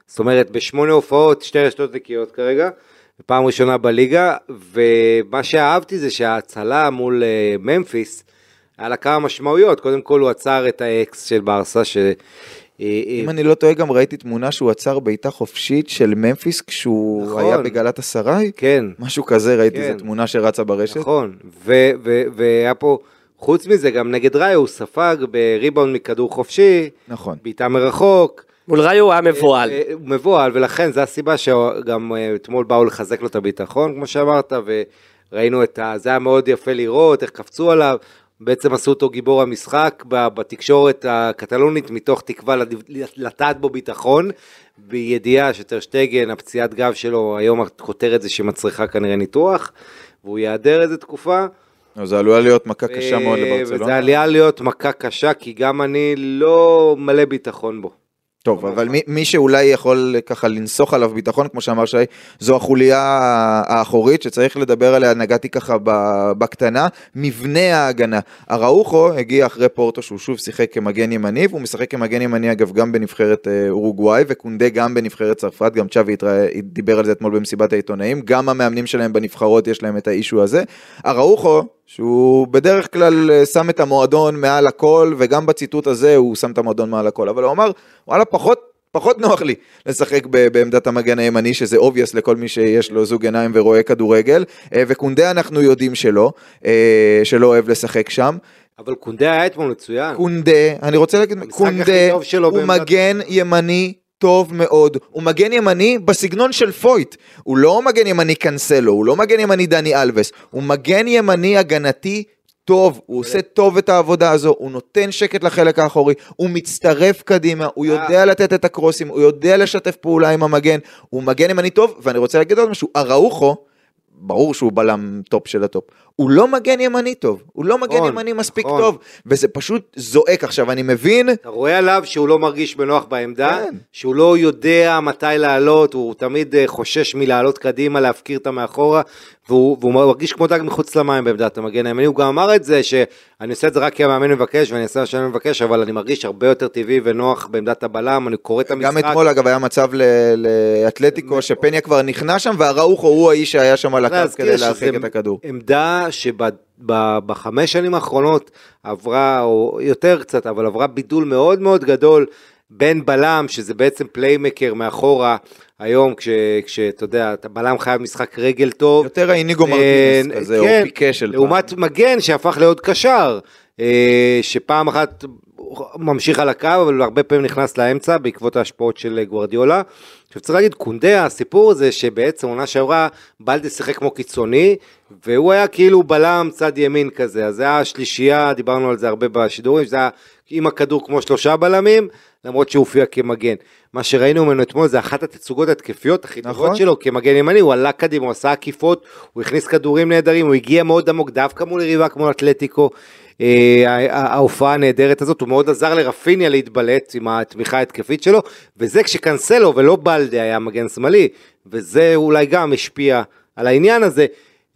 זאת אומרת בשמונה הופעות שתי רשתות נקיות כרגע, פעם ראשונה בליגה, ומה שאהבתי זה שההצלה מול אה, ממפיס, היה לה כמה משמעויות, קודם כל הוא עצר את האקס של ברסה, ש... אה, אה, אם אני לא טועה, גם ראיתי תמונה שהוא עצר בעיטה חופשית של ממפיס כשהוא נכון. היה בגלת אסריי. כן, משהו כזה, ראיתי כן. איזה תמונה שרצה ברשת. נכון, והיה פה, חוץ מזה גם נגד ראיו הוא ספג בריבאונד מכדור חופשי, נכון. בעיטה מרחוק, מול ראיו הוא היה מבוהל. אה, הוא מבוהל, ולכן זו הסיבה שגם אתמול באו לחזק לו את הביטחון, כמו שאמרת, וראינו את ה... זה היה מאוד יפה לראות, איך קפצו עליו, בעצם עשו אותו גיבור המשחק בתקשורת הקטלונית, מתוך תקווה לטעת בו ביטחון, בידיעה שטרשטגן, הפציעת גב שלו, היום הכותרת זה שמצריכה כנראה ניתוח, והוא ייעדר איזה תקופה. זה עלולה להיות מכה קשה מאוד אה, וזה לברצלונה. עליה להיות מכה קשה, כי גם אני לא מלא ביטחון בו. טוב, אבל מי, מי שאולי יכול ככה לנסוך עליו ביטחון, כמו שאמר שי, זו החוליה האחורית שצריך לדבר עליה, נגעתי ככה בקטנה, מבנה ההגנה. אראוחו הגיע אחרי פורטו שהוא שוב שיחק כמגן ימני, והוא משחק כמגן ימני אגב גם בנבחרת אה, אורוגוואי, וקונדה גם בנבחרת צרפת, גם צ'אבי דיבר על זה אתמול במסיבת העיתונאים, גם המאמנים שלהם בנבחרות יש להם את האישו הזה. אראוחו, שהוא בדרך כלל אה, שם את המועדון מעל הכל, וגם בציטוט הזה הוא שם את המועדון מעל הכל, אבל הוא אמר, וואלה, פחות, פחות נוח לי לשחק ב- בעמדת המגן הימני, שזה obvious לכל מי שיש לו זוג עיניים ורואה כדורגל, אה, וקונדה אנחנו יודעים שלא, אה, שלא אוהב לשחק שם. אבל קונדה היה אתמול מצוין. קונדה, אני רוצה להגיד, קונדה הוא בעמדת- מגן ימני טוב מאוד, הוא מגן ימני בסגנון של פויול, הוא לא מגן ימני קאנסלו, הוא לא מגן ימני דני אלווס, הוא מגן ימני הגנתי טוב, הוא עושה טוב את העבודה הזו, הוא נותן שקט לחלק האחורי, הוא מצטרף קדימה, הוא יודע לתת את הקרוסים, הוא יודע לשתף פעולה עם המגן, הוא מגן ימני טוב, ואני רוצה להגיד עוד משהו, אראוחו, ברור שהוא בלם טופ של הטופ, הוא לא מגן ימני טוב, הוא לא מגן נכון, ימני מספיק נכון. טוב, וזה פשוט זועק עכשיו, אני מבין, אתה רואה עליו שהוא לא מרגיש בנוח בעמדה, כן. שהוא לא יודע מתי לעלות, הוא תמיד אה, חושש מלעלות קדימה, להפקיר את המאחורה, והוא, והוא מרגיש כמו דג מחוץ למים בעמדת המגן הימני, הוא גם אמר את זה, שאני עושה את זה רק כי המאמן מבקש, ואני אעשה מה שאני מבקש, אבל אני מרגיש הרבה יותר טבעי ונוח בעמדת הבלם, אני קורא את המשחק. גם אתמול אגב היה מצב ל- לאתלטיקו שפניה כבר נכנס שם והראוכו הוא האיש שהיה שם על להזכיר כדי להרחיק את הכדור. עמדה שבחמש שנים האחרונות עברה, או יותר קצת, אבל עברה בידול מאוד מאוד גדול בין בלם, שזה בעצם פליימקר מאחורה, היום כשאתה יודע, אתה בלם חייב משחק רגל טוב. יותר האיניגו אה, מרטינס כזה, או כן, פיקה של פעם. לעומת מגן שהפך להיות קשר, אה, שפעם אחת ממשיך על הקו, אבל הרבה פעמים נכנס לאמצע בעקבות ההשפעות של גוורדיולה. עכשיו צריך להגיד, קונדה, הסיפור זה שבעצם עונה שעברה, בלדה שיחק כמו קיצוני, והוא היה כאילו בלם צד ימין כזה, אז זה היה שלישייה, דיברנו על זה הרבה בשידורים, שזה היה עם הכדור כמו שלושה בלמים, למרות שהוא הופיע כמגן. מה שראינו ממנו אתמול זה אחת התצוגות התקפיות הכי טובות נכון. שלו כמגן ימני, הוא עלה קדימה, הוא עשה עקיפות, הוא הכניס כדורים נהדרים, הוא הגיע מאוד עמוק דווקא מול יריבה כמו אתלטיקו. אה, ההופעה הנהדרת הזאת, הוא מאוד עזר לרפיניה להתבלט עם התמיכה ההתקפית שלו, וזה כשקנסלו ולא בלדה היה מגן שמאלי, וזה אולי גם השפיע על העניין הזה.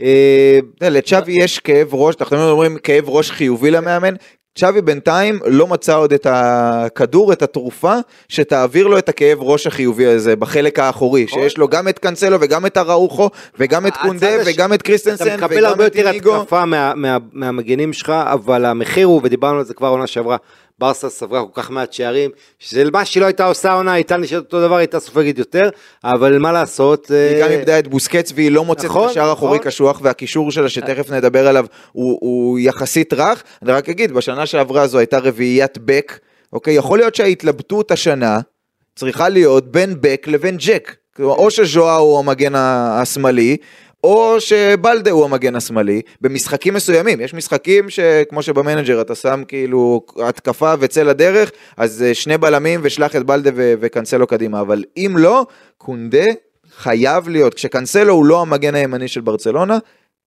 אה, לצ'אבי יש כאב ראש, אנחנו אומרים כאב ראש חיובי למאמן. צ'אבי בינתיים לא מצא עוד את הכדור, את התרופה, שתעביר לו את הכאב ראש החיובי הזה בחלק האחורי, שיש לו גם את קאנסלו וגם את אראוחו, וגם את קונדה וגם את קריסטנסן אתה מקבל וגם הרבה את יותר. התקפה מה, מה, מהמגנים שלך, אבל המחיר הוא, ודיברנו על זה כבר עונה שעברה, ברסה ספגה כל כך מעט שערים, שזה מה שהיא לא הייתה עושה עונה, הייתה נשארת אותו דבר, הייתה סופגת יותר, אבל מה לעשות, היא גם אה, איבדה את בוסקץ והיא לא מוצאת נכון, את השער האחורי נכון. קשוח והקישור שלה שתכף נדבר עליו הוא, הוא יחסית רך. אני רק אגיד, בשנה שעברה זו הייתה רביעיית בק, אוקיי? יכול להיות שההתלבטות השנה צריכה להיות בין בק לבין ג'ק. או שז'ואר הוא המגן השמאלי, או שבאלדה הוא המגן השמאלי, במשחקים מסוימים, יש משחקים שכמו שבמנג'ר אתה שם כאילו התקפה וצא לדרך, אז אה, שני בלמים ושלח את באלדה ו- וקאנסלו קדימה, אבל אם לא, קונדה חייב להיות, כשקאנסלו הוא לא המגן הימני של ברצלונה,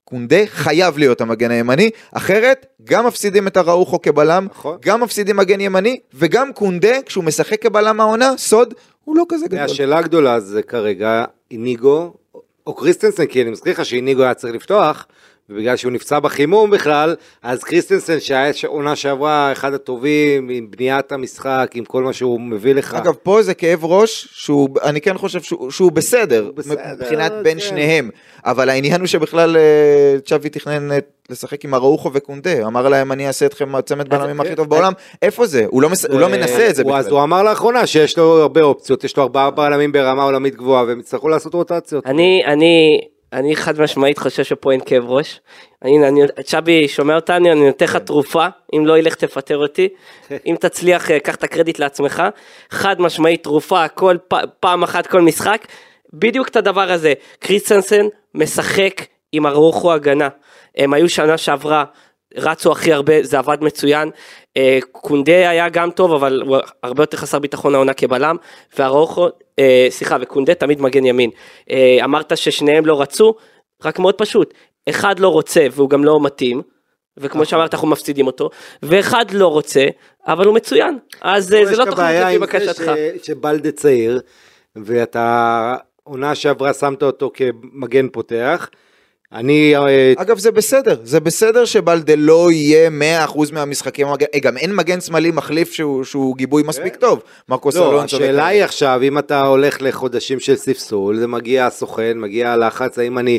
קונדה חייב להיות המגן הימני, אחרת גם מפסידים את אראוחו כבלם, נכון. גם מפסידים מגן ימני, וגם קונדה, כשהוא משחק כבלם העונה, סוד, הוא לא כזה גדול. השאלה הגדולה זה כרגע איניגו או קריסטנסן, כי אני מזכיר לך שאיניגו היה צריך לפתוח, ובגלל שהוא נפצע בחימום בכלל, אז קריסטנסן שהיה עונה שעברה אחד הטובים עם בניית המשחק, עם כל מה שהוא מביא לך. אגב, פה זה כאב ראש, שהוא, אני כן חושב שהוא, שהוא בסדר, בסדר, מבחינת בין כן. שניהם, אבל העניין הוא שבכלל אה, צ'אבי תכנן אה, לשחק עם אראוחו וקונדה, אמר להם אני אעשה אתכם הצמד בלמים הכי טוב בעולם, איפה זה? הוא לא, מס... הוא לא מנסה את זה הוא- אז בכלל. הוא אמר לאחרונה שיש לו הרבה אופציות, יש לו ארבעה בלמים ברמה עולמית גבוהה, והם יצטרכו לעשות רוטציות. אני, אני, אני חד משמעית חושב שפה אין כאב ראש. הנה, אני, צ'אבי שומע אותנו, אני נותן לך תרופה, אם לא ילך תפטר אותי. אם תצליח, אה, קח את הקרדיט לעצמך. חד משמעית תרופה, כל פעם אחת כל משחק. בדיוק את הדבר הזה. קריסטנסן משחק עם הרוחו הגנה. הם היו שנה שעברה, רצו הכי הרבה, זה עבד מצוין. אה, קונדה היה גם טוב, אבל הוא הרבה יותר חסר ביטחון העונה כבלם. והרוחו, אה, סליחה, וקונדה תמיד מגן ימין. אה, אמרת ששניהם לא רצו, רק מאוד פשוט. אחד לא רוצה והוא גם לא מתאים. וכמו שאמרת אנחנו מפסידים אותו, ואחד לא רוצה, אבל הוא מצוין, אז זה לא תוכנית בעיה לפי עם בקשתך. שבלדה צעיר, ואתה עונה שעברה שמת אותו כמגן פותח. אני, אה, אגב זה בסדר, זה בסדר שבלדה לא יהיה 100% מהמשחקים, אה, גם אין מגן שמאלי מחליף שהוא, שהוא גיבוי מספיק טוב, מרקוס לא, אלונסו השאלה. היא עכשיו, אם אתה הולך לחודשים של ספסול, זה מגיע הסוכן, מגיע הלחץ, האם אני,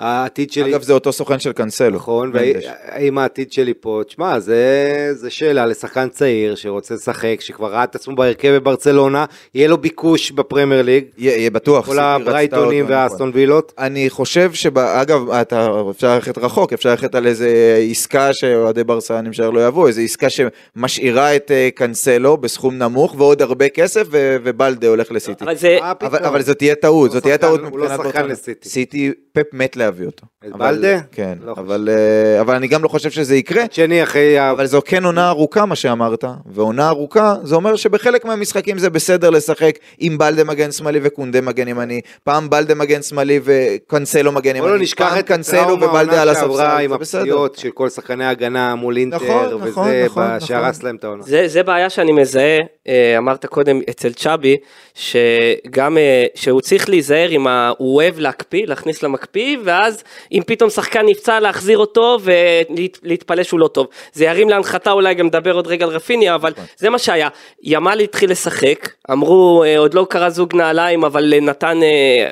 העתיד שלי... אגב, זה אותו סוכן של קאנסלו. נכון. והאם העתיד שלי פה, תשמע, זה, זה שאלה לשחקן צעיר שרוצה לשחק, שכבר ראה את עצמו בהרכב בברצלונה, יהיה לו ביקוש בפרמייר ליג, יהיה יהיה בטוח. כל הברייטונים נכון. והאסטון וילות. אני חושב שאגב, אתה אפשר ללכת רחוק, אפשר ללכת על איזה עסקה שאוהדי ברסה אני משער לא יבואו, איזה עסקה שמשאירה את אה, קאנסלו בסכום נמוך ועוד הרבה כסף ו- ובלדה הולך לסיטי. אבל זה, אבל? אבל זאת תהיה טעות, זאת תהיה טעות הוא לא מבחינת שחקן. לסיטי. סיטי, פפ מת להביא אותו. את אבל- בלדה? כן, לא אבל, אה, אבל אני גם לא חושב שזה יקרה. שני אחרי. אבל זו כן עונה ארוכה מה שאמרת, ועונה ארוכה זה אומר שבחלק מהמשחקים זה בסדר לשחק עם בלדה מגן שמאלי וקונדה מגן ימני, פעם בלדה מגן שמאלי וקנסלו מגן בוא ימני, לא נשכח פעם את קנסלו ובלדה על הספסל, עם. הפציעות של כל שחקני ההגנה מול אינטר, נכון, נכון, וזה נכון, שהרס. להם את העונה. זה, זה בעיה שאני מזהה, אה, אמרת קודם אצל צ'אבי, שגם, אה, שהוא צריך להיזהר עם ה... הוא אוהב להקפיא, להכניס למקפיא, ואז אם פתאום שחקן נפצע להחזיר אותו ולהתפלא שהוא לא טוב. זה ירים להנחתה, אולי גם נדבר עוד רגע על רפיניה, אבל זה מה שהיה. ימל התחיל לשחק, אמרו, אה, עוד לא קרה זוג נעליים, אבל נתן,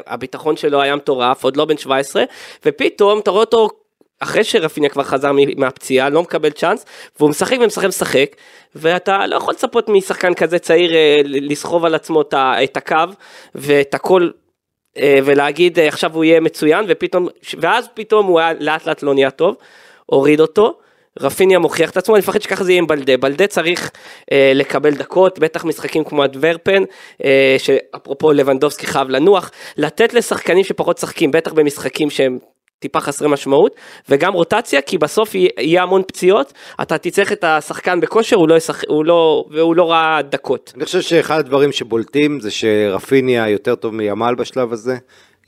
הביטחון שלו היה מטורף, עוד לא בן 17, ופתאום אתה רואה אותו אחרי שרפיניה כבר חזר מהפציעה, לא מקבל צ'אנס, והוא משחק ומשחק ומשחק, ואתה לא יכול לצפות משחקן כזה צעיר אה, לסחוב על עצמו את הקו ואת הכל. אה, ולהגיד אה, עכשיו הוא יהיה מצוין ופתאום ואז פתאום הוא היה לאט לאט לא נהיה טוב הוריד אותו רפיניה מוכיח את עצמו אני מפחד שככה זה יהיה עם בלדה בלדה צריך אה, לקבל דקות בטח משחקים כמו אדוורפן אה, שאפרופו לבנדובסקי חייב לנוח לתת לשחקנים שפחות שחקים בטח במשחקים שהם טיפה חסרי משמעות וגם רוטציה כי בסוף יהיה- המון פציעות אתה תצטרך את השחקן בכושר הוא לא ישחק הוא לא והוא לא ראה דקות. אני חושב שאחד הדברים שבולטים זה שרפיניה יותר טוב מימל בשלב הזה.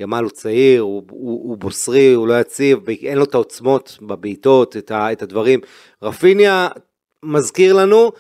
ימל הוא צעיר, הוא, הוא, הוא בוסרי, הוא לא יציב, אין לו את העוצמות בבעיטות, את, את הדברים. רפיניה מזכיר לנו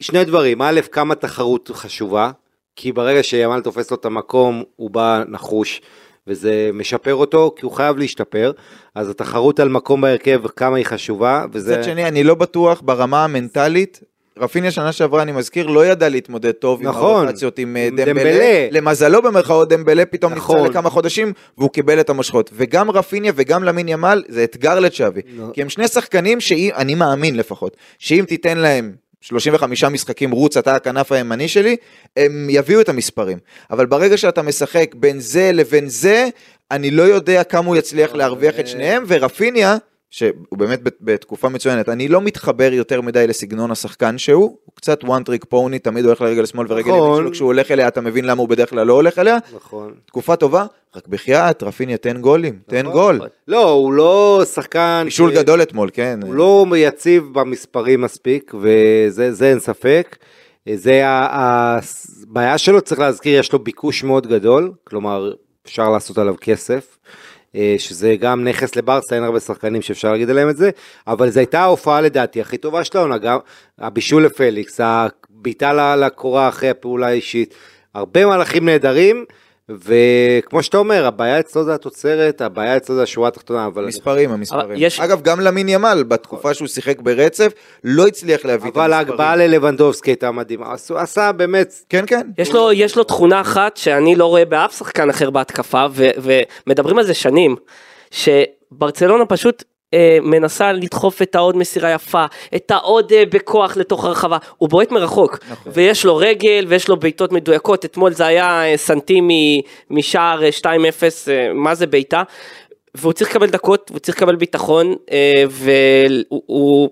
שני דברים, א', כמה תחרות חשובה, כי ברגע שימל תופס לו את המקום, הוא בא נחוש, וזה משפר אותו, כי הוא חייב להשתפר, אז התחרות על מקום בהרכב, כמה היא חשובה, וזה... מצד שני, אני לא בטוח ברמה המנטלית. רפיניה שנה שעברה, אני מזכיר, לא ידע להתמודד טוב נכון. הרוטציות עם אה, עם דמבלה. דמבלה. למזלו במרכאות, דמבלה פתאום נכון. נפצע לכמה חודשים, והוא קיבל את המושכות. וגם רפיניה וגם למין ימל, זה אתגר לצ'אבי. לא. כי הם שני שחקנים שאני מאמין לפחות, שאם תיתן להם 35 משחקים רוץ, אתה הכנף הימני שלי, הם יביאו את המספרים. אבל ברגע שאתה משחק בין זה לבין זה, אני לא יודע כמה הוא יצליח להרוויח את שניהם, ורפיניה, שהוא באמת בת- בתקופה מצוינת, אני לא מתחבר יותר מדי לסגנון השחקן שהוא, הוא קצת one trick pony, תמיד הולך לרגל שמאל ורגל ימין נכון. שלו, כשהוא הולך אליה אתה מבין למה הוא בדרך כלל לא הולך אליה, נכון. תקופה טובה, רק בחייאת, רפיניה תן גולים, תן נכון. גול. לא, הוא לא שחקן... בישול ש- גדול אתמול, כן. הוא לא יציב במספרים מספיק, וזה זה אין ספק. זה הבעיה שלו, צריך להזכיר, יש לו ביקוש מאוד גדול, כלומר, אפשר לעשות עליו כסף. אה, שזה גם נכס לברסה, אין הרבה שחקנים שאפשר להגיד עליהם את זה, אבל זו הייתה ההופעה לדעתי הכי טובה של העונה, גם הבישול לפליקס, הבעיטה לקורה אחרי הפעולה האישית, הרבה מהלכים נהדרים, וכמו שאתה אומר, הבעיה אצלו זה התוצרת, הבעיה אצלו זה השורה התחתונה, אבל... המספרים, המספרים. אבל יש- אגב, גם למין ימל, בתקופה שהוא שיחק ברצף, לא הצליח להביא את אבל המספרים. ההגבהה ללבנדובסקי הייתה מדהימה, עשו- עשה באמת, כן, כן. יש לו, יש לו תכונה אחת שאני לא רואה באף שחקן אחר בהתקפה, ו, ומדברים על זה שנים, שברצלונה פשוט אה, מנסה לדחוף את העוד מסירה יפה, את העוד אה, בכוח לתוך הרחבה, הוא בועט מרחוק, נכון. ויש לו רגל ויש לו בעיטות מדויקות, אתמול זה היה אה, סנטים מ- משער אה, 2-0, אה, מה זה בעיטה? והוא צריך לקבל דקות, הוא צריך לקבל ביטחון, אה, והוא הוא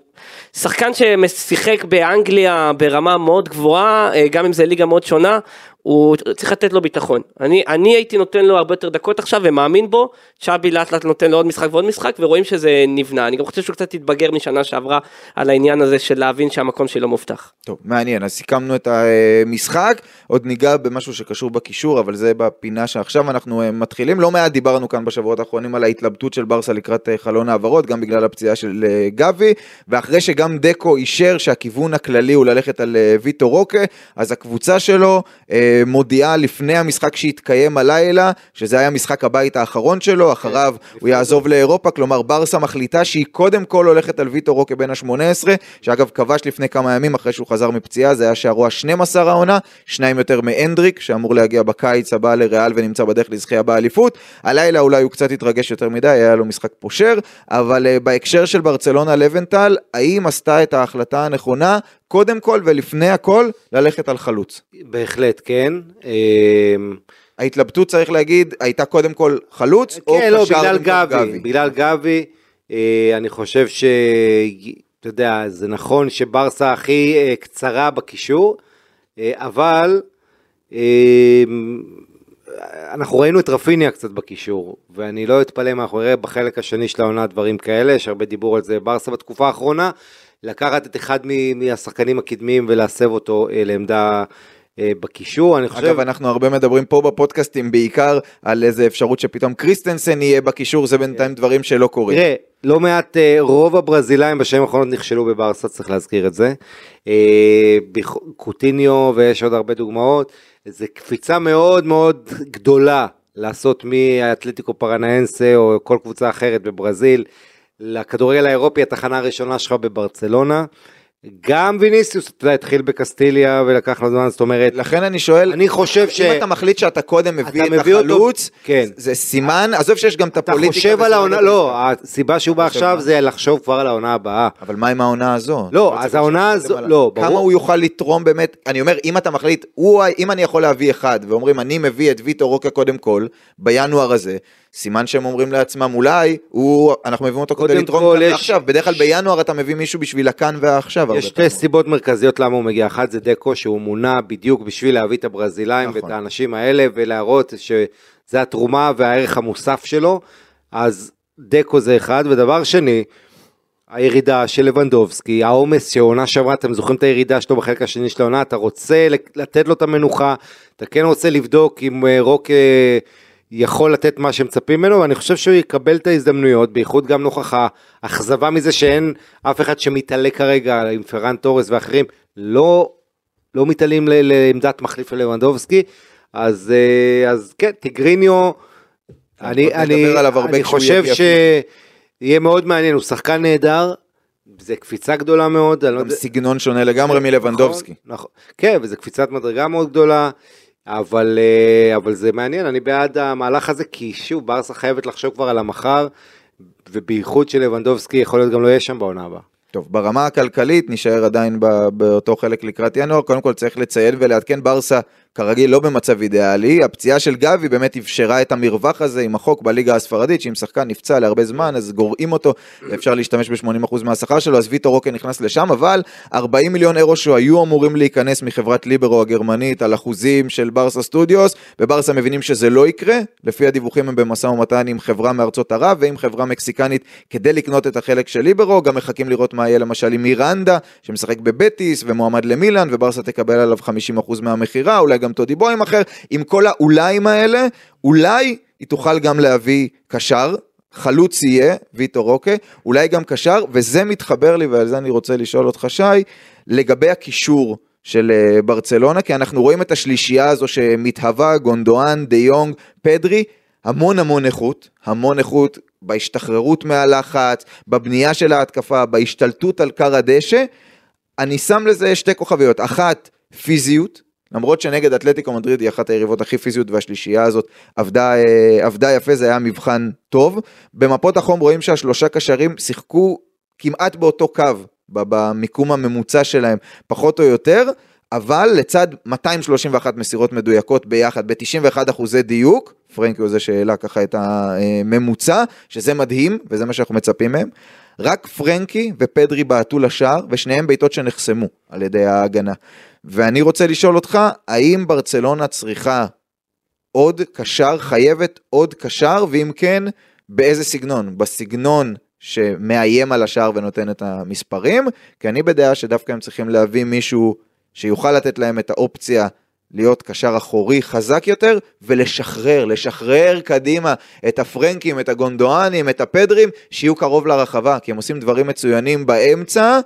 שחקן ששיחק באנגליה ברמה מאוד גבוהה, אה, גם אם זה ליגה מאוד שונה, הוא צריך לתת לו ביטחון. אני, אני הייתי נותן לו הרבה יותר דקות עכשיו ומאמין בו, צ'אבי לאט לאט נותן לו עוד משחק ועוד משחק ורואים שזה נבנה. אני גם חושב שהוא קצת התבגר משנה שעברה על העניין הזה של להבין שהמקום שלו מובטח. טוב, מעניין, אז סיכמנו את המשחק, עוד ניגע במשהו שקשור בקישור, אבל זה בפינה שעכשיו אנחנו אה, מתחילים. לא מעט דיברנו כאן בשבועות האחרונים על ההתלבטות של ברסה לקראת אה, חלון העברות, גם בגלל הפציעה של אה, גבי, ואחרי שגם דקו אישר שהכיוון הכללי הוא ללכת על ויטו רוקה, אז הקבוצה שלו מודיעה לפני המשחק שהתקיים הלילה, שזה היה משחק הבית האחרון שלו, אחריו הוא יעזוב לאירופה, כלומר ברסה מחליטה שהיא קודם כל הולכת על ויטור רוקה בן ה-18, שאגב כבש לפני כמה ימים אחרי שהוא חזר מפציעה, זה היה שערו ה-12 העונה, שניים יותר מאנדריק, שאמור להגיע בקיץ הבא לריאל ונמצא בדרך לזכייה באליפות. הלילה אולי הוא קצת התרגש יותר מדי, היה לו משחק פושר, אבל uh, בהקשר של ברצלונה לבנטל, האם עשתה את ההחלטה הנכונה, קודם כל ולפני הכל, ללכת על חלוץ? בהחלט כן. אמ, ההתלבטות צריך להגיד, הייתה קודם כל חלוץ, או כן, לא, קשר בגלל במקום גבי, בגלל גבי, אה, אני חושב ש... אתה יודע, זה נכון שברסה הכי אה, קצרה בקישור, אה, אבל אה, אנחנו ראינו את רפיניה קצת בקישור, ואני לא אתפלא מה אנחנו נראה בחלק השני של העונה דברים כאלה, יש הרבה דיבור על זה ברסה בתקופה האחרונה, לקחת את אחד מהשחקנים הקדמיים ולהסב אותו אה, לעמדה אה, בקישור, אני חושב... אגב, אנחנו הרבה מדברים פה בפודקאסטים בעיקר על איזה אפשרות שפתאום קריסטנסן יהיה בקישור, זה בינתיים דברים שלא קורים. תראה, לא מעט, אה, רוב הברזילאים בשנים האחרונות נכשלו בברסה, צריך להזכיר את זה. קוטיניו ויש עוד הרבה דוגמאות. זו קפיצה מאוד מאוד גדולה לעשות מאתלטיקו פרנאנסה או כל קבוצה אחרת בברזיל לכדורגל האירופי, התחנה הראשונה שלך בברצלונה. גם ויניסיוס, אתה יודע, התחיל בקסטיליה ולקח לו זמן, זאת אומרת, לכן אני שואל, אני חושב ש... אם אתה מחליט שאתה קודם מביא אתה את מביא אותו- החלוץ, כן. זה סימן, עזוב שיש גם את אתה הפוליטיקה. חושב על העונה, לא לא. הסיבה שהוא בא עכשיו? זה לחשוב כבר על העונה הבאה. אבל מה עם העונה הזו? לא, אתה אז העונה הזו-. לא, כמה ברור. הוא יוכל לתרום באמת, אני אומר, אם אתה מחליט, אם אני יכול להביא אחד, ואומרים, אני מביא את ויטו רוקה קודם כל, בינואר הזה, סימן שהם אומרים לעצמם, אולי, הוא, אנחנו מביאים אותו כדי לתרום כאן יש- ועכשיו, בדרך כלל בינואר אתה מביא מישהו בשביל הכאן והעכשיו. הרבה יש. שתי סיבות מרכזיות למה הוא מגיע. אחת זה דקו שהוא מונה בדיוק בשביל להביא את הברזילאים נכון. ואת האנשים האלה ולהראות שזה התרומה והערך המוסף שלו. אז דקו זה אחד. ודבר שני, הירידה של לבנדובסקי, העומס שעונה שעברה, אתם זוכרים את הירידה שלו בחלק השני של העונה, אתה רוצה לתת לו את המנוחה, אתה כן רוצה לבדוק אם אה, רוק אה, יכול לתת מה שמצפים ממנו, ואני חושב שהוא יקבל את ההזדמנויות, בייחוד גם נוכח האכזבה מזה שאין אף אחד שמתעלה כרגע עם פרן תורס ואחרים, לא, לא מתעלים ל- לעמדת מחליף ללבנדובסקי, אז, אה, אז כן, טיגריניו, אני, אני, אני חושב שיהיה מאוד מעניין, הוא שחקן נהדר, זה קפיצה גדולה מאוד, לא גם יודע, סגנון שונה לגמרי מלבנדובסקי. נכון, נכון. כן, וזו קפיצת מדרגה מאוד גדולה, אבל, אה, אבל זה מעניין, אני בעד המהלך הזה, כי שוב, ברסה חייבת לחשוב כבר על המחר, ובייחוד שלבנדובסקי יכול להיות גם לא יהיה שם בעונה הבאה. טוב, ברמה הכלכלית נשאר עדיין באותו חלק לקראת ינואר, קודם כל צריך לציין ולעדכן ברסה כרגיל לא במצב אידיאלי, הפציעה של גבי באמת אפשרה את המרווח הזה עם החוק בליגה הספרדית, שאם שחקן נפצע להרבה זמן אז גורעים אותו, אפשר להשתמש ב-80% מהשכר שלו, אז ויטו רוקה נכנס לשם, אבל 40 מיליון אירו שהיו אמורים להיכנס מחברת ליברו הגרמנית על אחוזים של ברסה סטודיוס, בברסה מבינים שזה לא יקרה, לפי הדיווחים הם במשא ומתן עם חברה מארצות ערב ועם חברה מקסיקנית כדי לקנות את החלק של ליברו, גם מחכים לראות מה יהיה למשל עם מירנדה, שמשחק בבטיס ומועמד למילאן, וברסה תקבל עליו 50% מהמכירה, אולי גם טודי בוים אחר, עם כל האוליים האלה, אולי היא תוכל גם להביא קשר, חלוץ יהיה, ויטו רוקה, אולי גם קשר, וזה מתחבר לי, ועל זה אני רוצה לשאול אותך שי, לגבי הקישור של אה, ברצלונה, כי אנחנו רואים את השלישייה הזו שמתהווה, גונדואן, דה יונג, פדרי, המון המון איכות, המון איכות בהשתחררות מהלחץ, בבנייה של ההתקפה, בהשתלטות על קר הדשא. אני שם לזה שתי כוכביות, אחת פיזיות, למרות שנגד אתלטיקו מדריד היא אחת היריבות הכי פיזיות והשלישייה הזאת עבדה, אה, עבדה יפה, זה היה מבחן טוב. במפות החום רואים שהשלושה קשרים שיחקו כמעט באותו קו, במיקום הממוצע שלהם, פחות או יותר, אבל לצד 231 מסירות מדויקות ביחד, ב-91 אחוזי דיוק, פרנקי הוא זה שהעלה ככה את הממוצע, שזה מדהים, וזה מה שאנחנו מצפים מהם. רק פרנקי ופדרי בעטו לשער, ושניהם בעיטות שנחסמו על ידי ההגנה. ואני רוצה לשאול אותך, האם ברצלונה צריכה עוד קשר, חייבת עוד קשר, ואם כן, באיזה סגנון? בסגנון שמאיים על השער ונותן את המספרים, כי אני בדעה שדווקא הם צריכים להביא מישהו שיוכל לתת להם את האופציה להיות קשר אחורי חזק יותר, ולשחרר, לשחרר קדימה את הפרנקים, את הגונדואנים, את הפדרים, שיהיו קרוב לרחבה, כי הם עושים דברים מצוינים באמצע,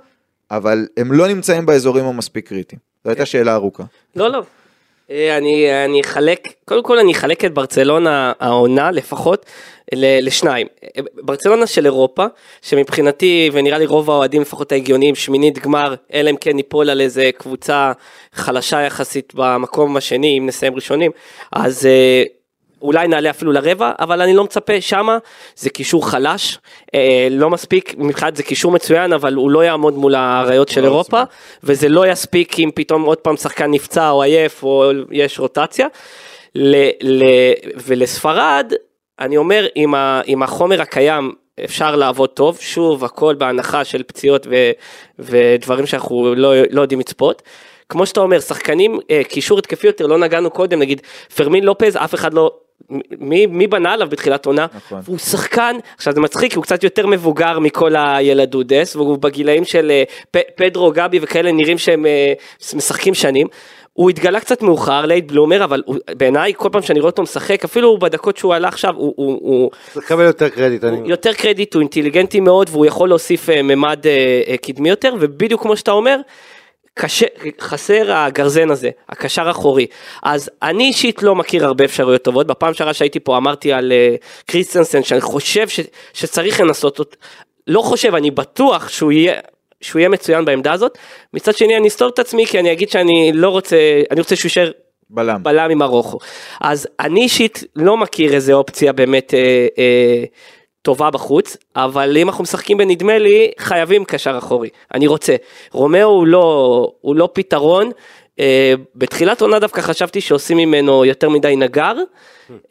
אבל הם לא נמצאים באזורים המספיק קריטיים. זו הייתה שאלה ארוכה. לא, לא. אה, אני, אחלק, קודם כל אני אחלק את ברצלונה העונה לפחות לשניים. אה, ברצלונה של אירופה, שמבחינתי ונראה לי רוב האוהדים לפחות ההגיוניים, שמינית גמר, אלא אם כן ניפול על איזה קבוצה חלשה יחסית במקום השני, אם נסיים ראשונים, אז אה, אולי נעלה אפילו לרבע, אבל אני לא מצפה שמה, זה קישור חלש, אה, לא מספיק, מבחינת זה קישור מצוין, אבל הוא לא יעמוד מול האריות של לא אירופה, וזה לא יספיק אם פתאום עוד פעם שחקן נפצע או עייף או יש רוטציה. ל, ל, ולספרד, אני אומר, עם, ה, עם החומר הקיים אפשר לעבוד טוב, שוב, הכל בהנחה של פציעות ו, ודברים שאנחנו לא, לא יודעים לצפות. כמו שאתה אומר, שחקנים, אה, קישור התקפי יותר, לא נגענו קודם, נגיד פרמין לופז, אף אחד לא... מי, מי בנה עליו בתחילת עונה? נכון. הוא שחקן, עכשיו זה מצחיק, הוא קצת יותר מבוגר מכל הילדודס, והוא בגילאים של אה, פ, פדרו, גבי וכאלה נראים שהם אה, משחקים שנים. הוא התגלה קצת מאוחר, late bloomer, אבל הוא- בעיניי כל פעם שאני רואה אותו משחק, אפילו בדקות שהוא עלה עכשיו, הוא, הוא, הוא, צריך לקבל יותר קרדיט, אני... הוא יותר קרדיט, הוא אינטליגנטי מאוד, והוא יכול להוסיף אה, ממד אה, אה, קדמי יותר, ובדיוק כמו שאתה אומר, קשה, חסר הגרזן הזה, הקשר אחורי. אז אני אישית לא מכיר הרבה אפשרויות טובות, בפעם שעברה שהייתי פה אמרתי על אה, קריסטנסן, שאני חושב ש, שצריך לנסות אותו, לא חושב, אני בטוח שהוא יהיה... שהוא יהיה מצוין בעמדה הזאת, מצד שני אני אסתור את עצמי כי אני אגיד שאני לא רוצה, אני רוצה שהוא יישאר בלם. בלם עם הרוחו. אז אני אישית לא מכיר איזה אופציה באמת אה, אה, טובה בחוץ, אבל אם אנחנו משחקים בנדמה לי, חייבים קשר אחורי. אני רוצה. רומאו הוא לא, הוא לא פתרון. אה, בתחילת עונה דווקא חשבתי שעושים ממנו יותר מדי נגר.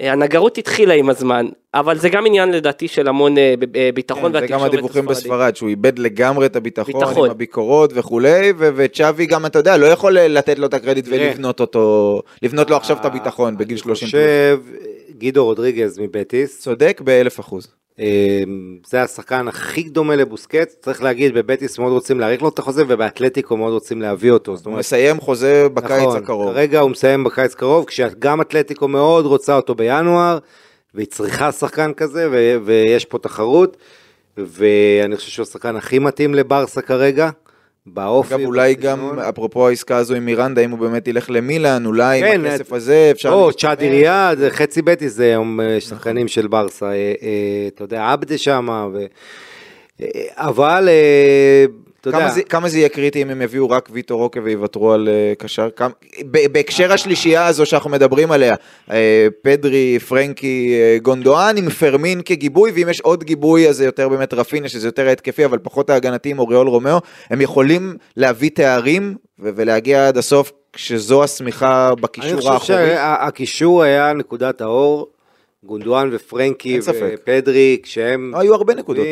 אה, הנגרות התחילה עם הזמן, אבל זה גם עניין לדעתי של המון אה, ב- ב- ביטחון כן, זה גם והתקשורת הדיווחים. בספרד, שהוא איבד לגמרי את הביטחון, ביטחון. עם הביקורות וכולי, ו- וצ'אבי גם, אתה יודע, לא יכול לתת לו את הקרדיט. ולבנות אותו, לבנות לו עכשיו את הביטחון בגיל 30 אני. חושב, גידו רודריגז מבטיס, צודק באלף אחוז. אה, זה השחקן הכי דומה לבוסקט, צריך להגיד, בבטיס מאוד רוצים להאריך לו את החוזה, ובאתלטיקו מאוד רוצים להביא אותו. הוא אומרת, מסיים חוזה בקיץ נכון, הקרוב. כרגע הוא מסיים בקיץ קרוב, כשגם אתלטיקו מאוד רוצה אותו בינואר, והיא צריכה שחקן כזה, ו- ויש פה תחרות, ואני חושב שהוא השחקן הכי מתאים לברסה כרגע, באופי. אגב, אולי. גם, אפרופו העסקה הזו עם מירנדה, אם הוא באמת ילך למילאן, אולי עם כן, הכסף הזה אפשר... או, להשתמש. צ'אדי ריאד, זה חצי בטיס זה היום אה, שחקנים של ברסה, אה, אה, אתה יודע, עבדה שמה, ו- אה, אבל, אה, כמה יודע, זה, כמה זה יהיה קריטי אם הם יביאו רק ויטור רוקה ויוותרו על אה, קשר? כמה, ב- בהקשר השלישייה הזו שאנחנו מדברים עליה, אה, פדרי, פרנקי, אה, גונדואן עם פרמין כגיבוי, ואם יש עוד גיבוי אז זה יותר באמת רפיניה, שזה יותר ההתקפי, אבל פחות ההגנתי עם אוריול רומאו, הם יכולים להביא תארים ו- ולהגיע עד הסוף כשזו השמיכה אני בקישור חושב האחורי. שהקישור היה נקודת האור, גונדואן ופרנקי. ופדרי, כשהם... היו הרבה נקודות.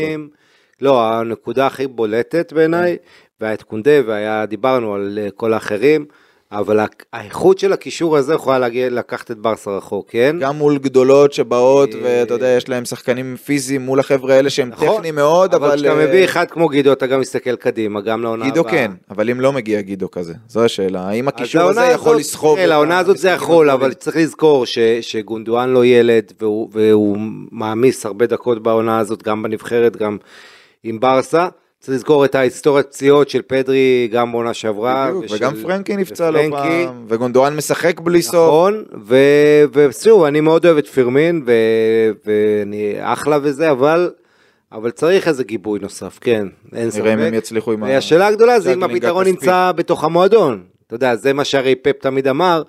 לא, הנקודה הכי בולטת בעיניי, והיה את קונדה, והיה, דיברנו על אה, כל האחרים, אבל האיכות של הקישור הזה יכולה להגיע, לקחת את ברסה רחוק, כן? גם מול גדולות שבאות, אה, ואתה יודע, יש להם שחקנים פיזיים מול החבר'ה האלה שהם נכון, טכניים מאוד, אבל... אבל כשאתה אה, מביא אחד כמו גידו, אתה גם מסתכל קדימה, גם לעונה גידו הבאה. כן, אבל אם לא מגיע גידו כזה, זו השאלה, האם הקישור הזה יכול לסחוב? את לעונה הזאת זה יכול? אבל צריך לזכור ש- שגונדואן לא ילד, והוא- והוא מעמיס הרבה דקות בעונה הזאת, גם בנבחרת, גם עם ברסה. צריך לזכור את ההיסטוריית פציעות של פדרי גם בעונה שעברה. בדיוק, ושל- וגם פרנקי נפצע לא. פעם, וגונדואן משחק בלי סוף. נכון, ו- ושוב, אני מאוד אוהב את פירמין, ו- ואני אחלה וזה, אבל, אבל צריך איזה גיבוי נוסף, כן, אין ספק. נראה אם הם יצליחו עם ה... השאלה הגדולה זה אם הפתרון. נמצא בתוך המועדון. אתה יודע, זה מה שהרי פפ תמיד אמר.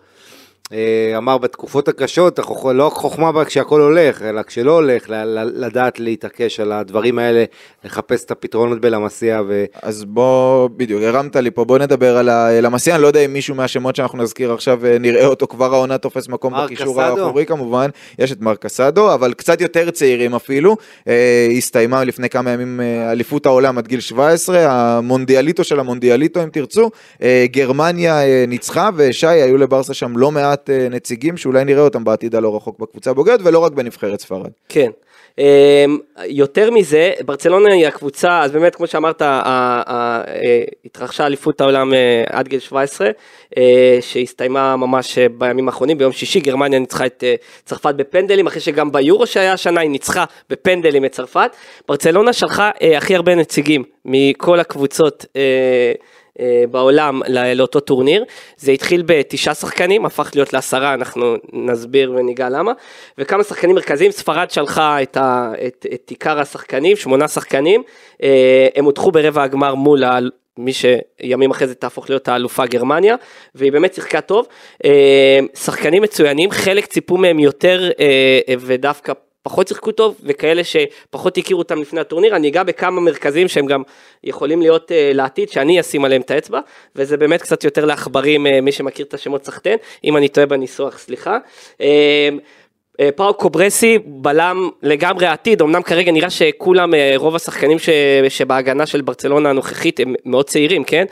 אה, אמר בתקופות הקשות, לא חוכמה בה כשהכל הולך, אלא כשלא הולך, לדעת להתעקש על הדברים האלה, לחפש את הפתרונות בלמסיה, ו... אז בוא, בדיוק, הרמת לי פה, בוא נדבר על הלמסיע, אני לא יודע אם מישהו מהשמות שאנחנו נזכיר עכשיו אה, נראה אותו כבר העונה תופס מקום בקישור. האחורי כמובן, יש את מרק קסדו, אבל קצת יותר צעירים אפילו, אה, הסתיימה לפני כמה ימים אליפות העולם עד גיל 17, המונדיאליטו של המונדיאליטו אם תרצו, אה, גרמניה אה, ניצחה ושי, היו לברסה שם לא מעט אה, נציגים שאולי נראה אותם בעתיד הלא רחוק בקבוצה הבוגרת ולא רק בנבחרת ספרד. כן. אמ, יותר מזה, ברצלונה היא הקבוצה, אז באמת כמו שאמרת, אה, התרחשה אליפות העולם אה, עד גיל 17, אה, שהסתיימה ממש בימים האחרונים, ביום שישי גרמניה ניצחה את צרפת בפנדלים, אחרי שגם ביורו שהיה השנה היא ניצחה בפנדלים את צרפת. ברצלונה שלחה הכי הרבה נציגים מכל הקבוצות. אה, בעולם לאותו טורניר. זה התחיל בתשעה שחקנים, הפך להיות לעשרה, אנחנו נסביר וניגע למה. וכמה שחקנים מרכזיים, ספרד שלחה את, ה, את, את עיקר השחקנים, שמונה שחקנים, אה, הם הודחו ברבע הגמר מול ה... מי שימים אחרי זה תהפוך להיות האלופה גרמניה, והיא באמת שיחקה טוב. אה, שחקנים מצוינים, חלק ציפו מהם יותר ודווקא פחות שיחקו טוב, וכאלה שפחות הכירו אותם לפני הטורניר, אני אגע בכמה מרכזים שהם גם יכולים להיות אה, לעתיד, שאני אשים עליהם את האצבע, וזה באמת קצת יותר לעכברים, אה, מי שמכיר את השמות סחטיין, אם אני טועה בניסוח, סליחה. אה, פאו קוברסי בלם לגמרי העתיד, אמנם כרגע נראה שכולם, רוב השחקנים ש, שבהגנה של ברצלונה הנוכחית הם מאוד צעירים, כן?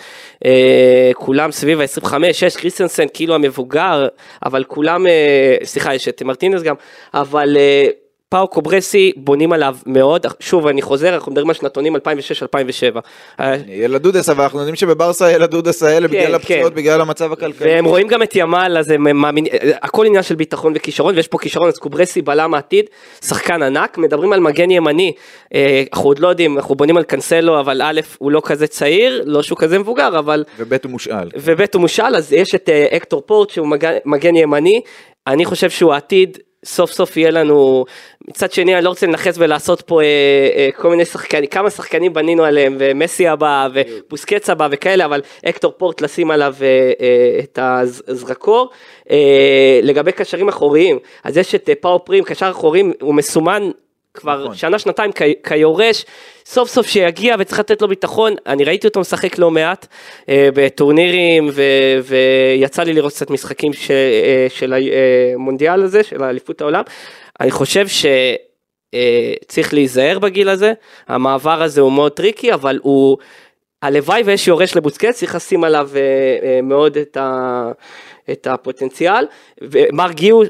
כולם סביב ה-25, 6, קריסטנסן כאילו המבוגר, אבל כולם, סליחה, יש את מרטינס גם, אבל פאו קוברסי בונים עליו מאוד, שוב אני חוזר, אנחנו מדברים על שנתונים 2006-2007. אה, ילדודס, אבל אנחנו יודעים שבברסה ילדודס האלה בגלל כן. הפציעות, בגלל המצב הכלכלי. והם רואים גם את ימל, אז הם מאמינים, הכל עניין של ביטחון וכישרון, ויש פה כישרון, אז קוברסי בלם העתיד, שחקן ענק, מדברים על מגן ימני, אה, אנחנו עוד לא יודעים, אנחנו בונים על קנסלו, אבל א', הוא לא כזה צעיר, לא שהוא כזה מבוגר, אבל, ובית הוא מושאל. וב' הוא מושל, אז יש את אה, אקטור פורט שהוא מגן, מגן ימני, אני חושב שהוא העתיד. סוף סוף יהיה לנו, מצד שני אני לא רוצה לנכס ולעשות פה אה, אה, כל מיני שחקנים, כמה שחקנים בנינו עליהם, ומסי הבא, ובוסקץ הבא וכאלה, אבל אקטור פורט לשים עליו אה, אה, את הזרקור. אה, לגבי קשרים אחוריים, אז יש את אה, פאו פרים, קשר אחוריים, הוא מסומן כבר נכון. שנה שנתיים כ- כיורש, סוף סוף שיגיע וצריך לתת לו ביטחון, אני ראיתי אותו משחק לא מעט אה, בטורנירים ו- ויצא לי לראות קצת משחקים ש- אה, של המונדיאל הזה, של אליפות העולם, אני חושב ש... אה, צריך להיזהר בגיל הזה, המעבר הזה הוא מאוד טריקי, אבל הוא, הלוואי ויש יורש לבוסקץ, צריך לשים עליו אה, אה, מאוד את, ה, את הפוטנציאל. ומר גיו, אה,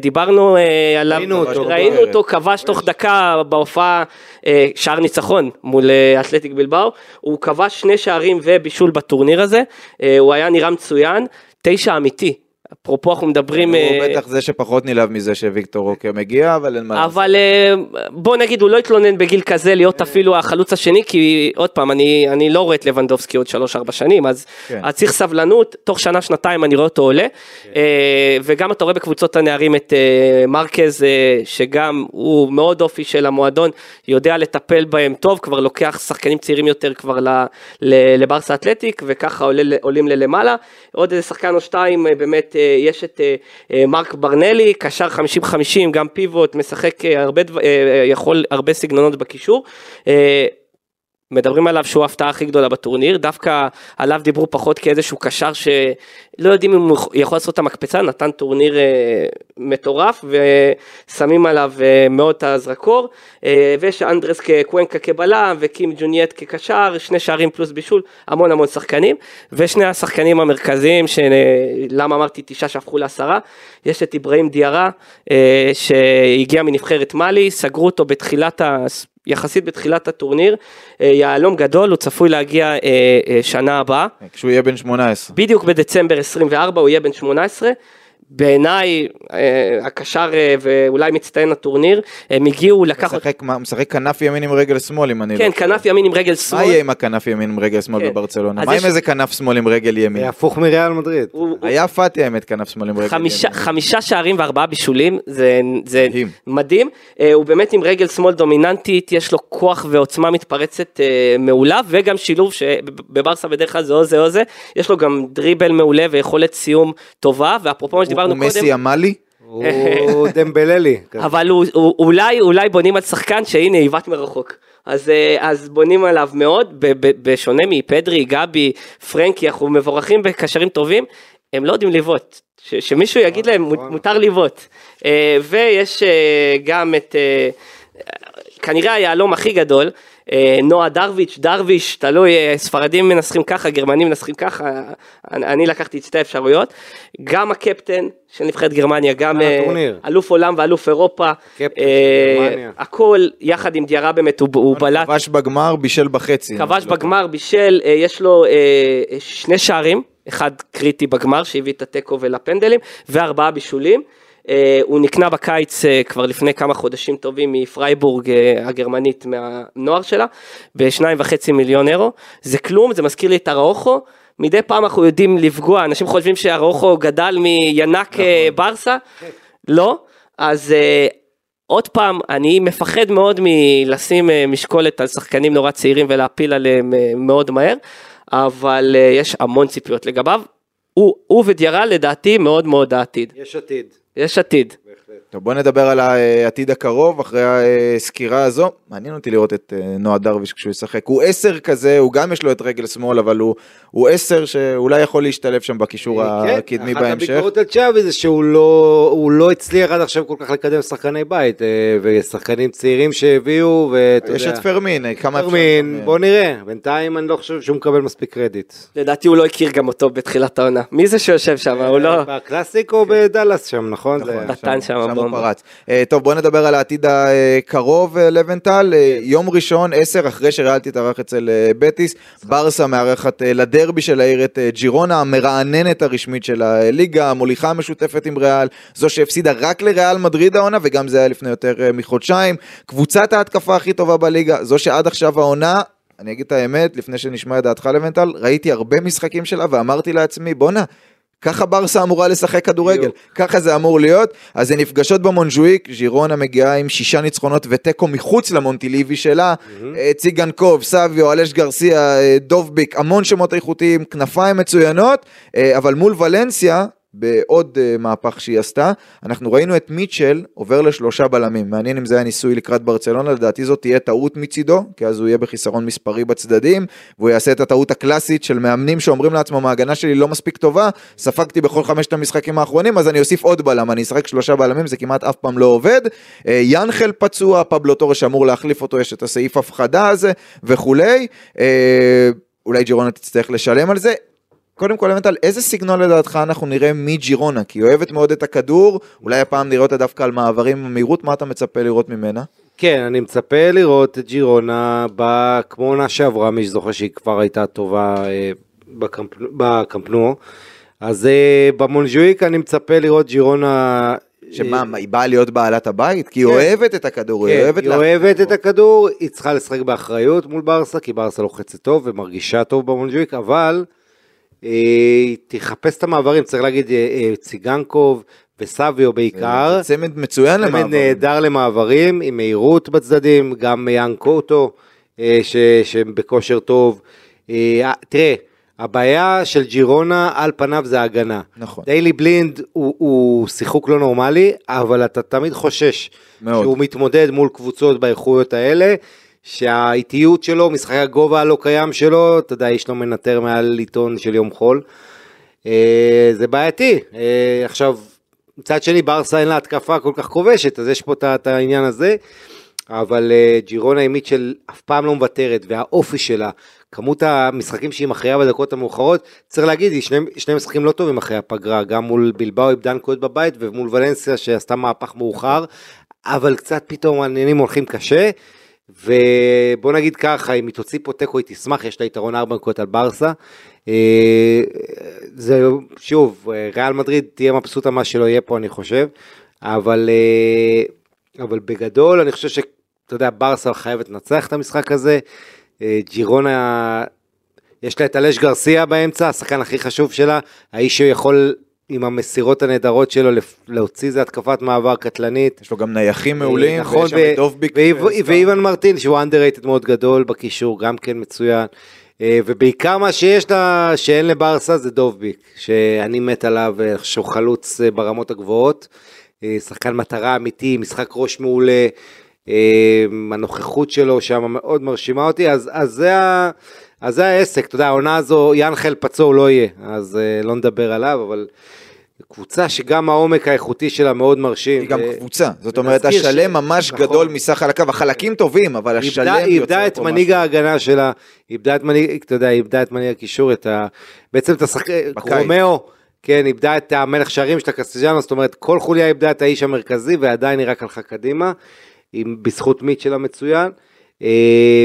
דיברנו אה, עליו, ראינו אותו. ראינו אותו, כבש תוך דקה בהופעה אה, שער ניצחון מול אה, אתלטיק בלבאו, הוא כבש שני שערים ובישול בטורניר הזה, אה, הוא היה נראה מצוין, תשע אמיתי. אפרופו אנחנו מדברים... הוא אה, בטח זה שפחות נלהב מזה שוויקטור רוקר מגיע, אבל אין מה לעשות. אבל אה, בוא נגיד הוא לא התלונן בגיל כזה להיות אפילו החלוץ השני כי עוד פעם אני אני לא רואה את לבנדובסקי עוד 3-4 שנים אז כן. אז צריך סבלנות תוך שנה שנתיים אני רואה אותו עולה אה, וגם אתה רואה בקבוצות הנערים את אה, מרקז אה, שגם הוא מאוד אופי של המועדון יודע לטפל בהם טוב כבר לוקח שחקנים צעירים יותר כבר לברסה אתלטיק וככה עולה, עולים ללמעלה עוד איזה שחקן או שתיים באמת יש את אה, אה, מרק ברנלי קשר 50-50 גם פיבוט משחק אה, הרבה דבר, אה, יכול הרבה סגנונות בקישור. מדברים עליו שהוא ההפתעה הכי גדולה בטורניר, דווקא עליו דיברו פחות כאיזשהו קשר שלא יודעים אם הוא יכול לעשות את המקפצה, נתן טורניר אה, מטורף ושמים עליו אה, מאוד את הזרקור, אה, ויש אנדרס קוונקה כבלם וקים ג'ונייט כקשר, שני שערים פלוס בישול, המון המון שחקנים, ושני השחקנים המרכזיים, שלמה אמרתי תשעה שהפכו לעשרה, יש את אברהים דיארה, אה, שהגיע מנבחרת מאלי, סגרו אותו בתחילת ה... יחסית בתחילת הטורניר, אה, יהלום גדול, הוא צפוי להגיע אה, אה, שנה הבאה, כשהוא יהיה בן 18. בדיוק בדצמבר 24 הוא יהיה בן 18. בעיניי אה, הקשר אה, ואולי מצטיין הטורניר, הם הגיעו לקחת, משחק- מה, הוא משחק כנף ימין עם רגל שמאל אם אני לא כן. כנף ימין עם רגל מה שמאל. יהיה עם הכנף ימין עם רגל שמאל כן. בברצלונה? מה יש- עם איזה כנף שמאל עם רגל ימין? הפוך מריאל מדריד. הוא- היה פאטי האמת כנף שמאל עם רגל חמישה, ימין. חמישה שערים וארבעה בישולים, זה, זה מדהים. מדהים. אה, הוא באמת עם רגל שמאל דומיננטית, יש לו כוח ועוצמה מתפרצת מעולה, וגם שילוב שבברסה בדרך כלל זה או זה או זה, יש לו גם דריבל מעולה ויכולת סיום טובה, ואפרופו מה הוא שדיברנו הוא קודם, מסי עמאלי? הוא דמבללי. כזה. אבל הוא, הוא, אולי, אולי בונים על שחקן שהנה עיוות מרחוק. אז, אה, אז בונים עליו מאוד, ב- ב- בשונה מפדרי, גבי, פרנקי, אנחנו מבורכים בקשרים טובים, הם לא יודעים לבעוט. ש- שמישהו יגיד להם, נכון. מותר לבעוט. אה, ויש אה, גם את, אה, כנראה היהלום הכי גדול, נועה דרוויץ', דרוויש, תלוי, אה, ספרדים מנסחים ככה, גרמנים מנסחים ככה, אני, אני לקחתי את שתי האפשרויות. גם הקפטן של נבחרת גרמניה, גם אה, הטורניר. אלוף עולם ואלוף אירופה, קפטן אה, של גרמניה. הכל יחד עם דיארה באמת, הוא, בלט, כבש בגמר, בישל בחצי. כבש בגמר, בישל, אה, יש לו אה, שני שערים, אחד קריטי בגמר שהביא את התיקו ולפנדלים, וארבעה בישולים. אה, הוא נקנה בקיץ אה, כבר לפני כמה חודשים טובים מפרייבורג אה, הגרמנית מהנוער שלה, בשניים וחצי מיליון אירו. זה כלום, זה מזכיר לי את אראוחו. מדי פעם אנחנו יודעים לפגוע, אנשים חושבים שאראוחו גדל מינק אה, ברסה, לא. אז עוד פעם, אני מפחד מאוד מלשים משקולת על שחקנים נורא צעירים ולהפיל עליהם מאוד מהר, אבל יש המון ציפיות לגביו. הוא, הוא ודיארה לדעתי מאוד מאוד העתיד. יש עתיד. יש עתיד. טוב, בוא נדבר על העתיד הקרוב אחרי הסקירה הזו. מעניין אותי לראות את אה, נועה דרוויש כשהוא ישחק. הוא עשר כזה, הוא גם יש לו את רגל שמאל, אבל הוא, הוא עשר שאולי יכול להשתלב שם בקישור הקדמי כן, אחת בהמשך. הביקורות על צ'אבי זה שהוא לא, הוא לא הצליח עד עכשיו כל כך לקדם שחקני בית, אה, ושחקנים צעירים שהביאו, ואתה יש יודע, את פרמין, אה, כמה אפשר... פרמין, בוא נראה, בינתיים אני לא חושב שהוא מקבל מספיק קרדיט. לדעתי הוא לא הכיר גם אותו בתחילת העונה. מי זה שיושב שם? הוא לא... בקלאסיק או בדאלאס שם, נכון? זה- נתן שם שם הוא בומבה. פרץ. אה, טוב, בוא נדבר על העתיד הקרוב, אה, לבנטל. אה, יום ראשון, 10, אחרי שריאל תתארח אצל בטיס, ברסה מארחת לדרבי של העיר את ג'ירונה, המרעננת הרשמית של הליגה, המוליכה המשותפת עם ריאל, זו שהפסידה רק לריאל מדריד העונה, וגם זה היה לפני יותר מחודשיים. קבוצת ההתקפה הכי טובה בליגה, זו שעד עכשיו העונה... אני אגיד את האמת, לפני שנשמע את דעתך לבנטל, ראיתי הרבה משחקים שלה ואמרתי לעצמי, בואנה, ככה ברסה אמורה לשחק כדורגל, בדיוק. ככה זה אמור להיות. אז הן נפגשות במונג'וויק, ז'ירונה מגיעה עם שישה ניצחונות ותיקו מחוץ למונטיליבי שלה. אה, ציגנקוב, סביו, אלש גרסיה, אה, דובביק, המון שמות איכותיים, כנפיים מצוינות, אה, אבל מול ולנסיה, בעוד אה, מהפך שהיא עשתה, אנחנו ראינו את מיטשל עובר לשלושה בלמים. מעניין אם זה היה ניסוי לקראת ברצלונה, לדעתי זאת תהיה טעות מצידו, כי אז הוא יהיה בחיסרון מספרי בצדדים, והוא יעשה את הטעות הקלאסית של מאמנים שאומרים לעצמם, ההגנה שלי לא מספיק טובה, ספגתי בכל חמשת המשחקים האחרונים, אז אני אוסיף עוד בלם, אני אשחק שלושה בלמים, זה כמעט אף פעם לא עובד. אה, ינחל פצוע, פבלו טורש אמור להחליף אותו, יש את הסעיף הפחדה הזה וכולי. אה, אולי ג'ירונה תצטרך לשלם על זה. קודם כל, באמת, על איזה סגנון לדעתך אנחנו נראה מג'ירונה? כי היא אוהבת מאוד את הכדור, אולי הפעם נראה אותה דווקא על מעברים במהירות, מה אתה מצפה לראות ממנה? כן, אני מצפה לראות את ג'ירונה ב- כמו עונה שעברה, מי שזוכר שהיא כבר הייתה טובה אה, בקמפ- בקמפנו. אז אה, במונג'וויק אני מצפה לראות ג'ירונה... שמה, מה, היא באה להיות בעלת הבית? כי היא כן. אוהבת את הכדור, היא כן, אוהבת היא לה- אוהבת את הכדור, היא צריכה לשחק באחריות מול ברסה, כי ברסה לוחצת טוב ומרגישה טוב במונג'וויק, אבל אה, היא תחפש את המעברים, צריך להגיד אה, אה, ציגנקוב וסביו בעיקר. צמד מצוין צמד למעבר. נהדר למעברים, עם מהירות בצדדים, גם יאן קוטו, אה, שהם בכושר טוב. אה, תראה, הבעיה של ג'ירונה על פניו זה ההגנה. נכון. דיילי בלינד הוא, הוא שיחוק לא נורמלי, אבל אתה תמיד חושש מאוד. שהוא מתמודד מול קבוצות באיכויות האלה, שהאיטיות שלו, משחקי הגובה הלא קיים שלו, אתה יודע, יש לו מנטר מעל עיתון של יום חול. אה, זה בעייתי. אה, עכשיו, מצד שני, ברסה אין לה התקפה כל כך כובשת, אז יש פה את העניין הזה. אבל אה, ג'ירונה עם מיטשל אף פעם לא מוותרת, והאופי שלה, כמות המשחקים שהיא מכריעה בדקות המאוחרות, צריך להגיד, היא שני, שני משחקים לא טובים אחרי הפגרה, גם מול בלבאו איבדה נקודות בבית, ומול ולנסיה שעשתה מהפך מאוחר, אבל קצת פתאום העניינים הולכים קשה, ובוא נגיד ככה, אם היא תוציא פה תיקו היא תשמח, יש לה יתרון 4 נקודות על ברסה. אה, זה שוב, ריאל מדריד תהיה מבסוטה מה שלא יהיה פה אני חושב, אבל, אה, אבל בגדול אני חושב שאתה יודע, ברסה חייבת לנצח את המשחק הזה, אה, ג'ירונה, יש לה את אלש גרסיה באמצע, השחקן הכי חשוב שלה, האיש שיכול עם המסירות הנהדרות שלו להוציא איזה התקפת מעבר קטלנית. יש לו גם נייחים מעולים, נכון, ויש שם את. ואיוון מרטין שהוא underrated מאוד גדול בקישור, גם כן מצוין. אה, ובעיקר מה שיש לה, שאין לברסה זה דובביק, שאני מת עליו, אה, שהוא חלוץ אה, ברמות הגבוהות. שחקן מטרה אמיתי, משחק ראש מעולה, הנוכחות שלו שם מאוד מרשימה אותי, אז, אז, זה, ה, אז זה העסק, אתה יודע, העונה הזו, יאנחל פצוע לא יהיה, אז אה, לא נדבר עליו, אבל קבוצה שגם העומק האיכותי שלה מאוד מרשים. היא גם ו- קבוצה, זאת אומרת ונזכיר ש- השלם ממש נכון. גדול מסך על הקו, החלקים טובים, אבל השלם איבדה, איבדה יוצר את פה מנהיג. ההגנה שלה, איבדה את מנהיג, אתה יודע, איבדה את מנהיג הקישור, את ה... בעצם את השחק... בקיץ. רומאו, כן, איבדה את המלך שערים של הקסטיאנוס, זאת אומרת, כל חוליה איבדה את האיש המרכזי, ועדיין היא רק הלכה קדימה, עם, בזכות מיטשל המצוין, אה,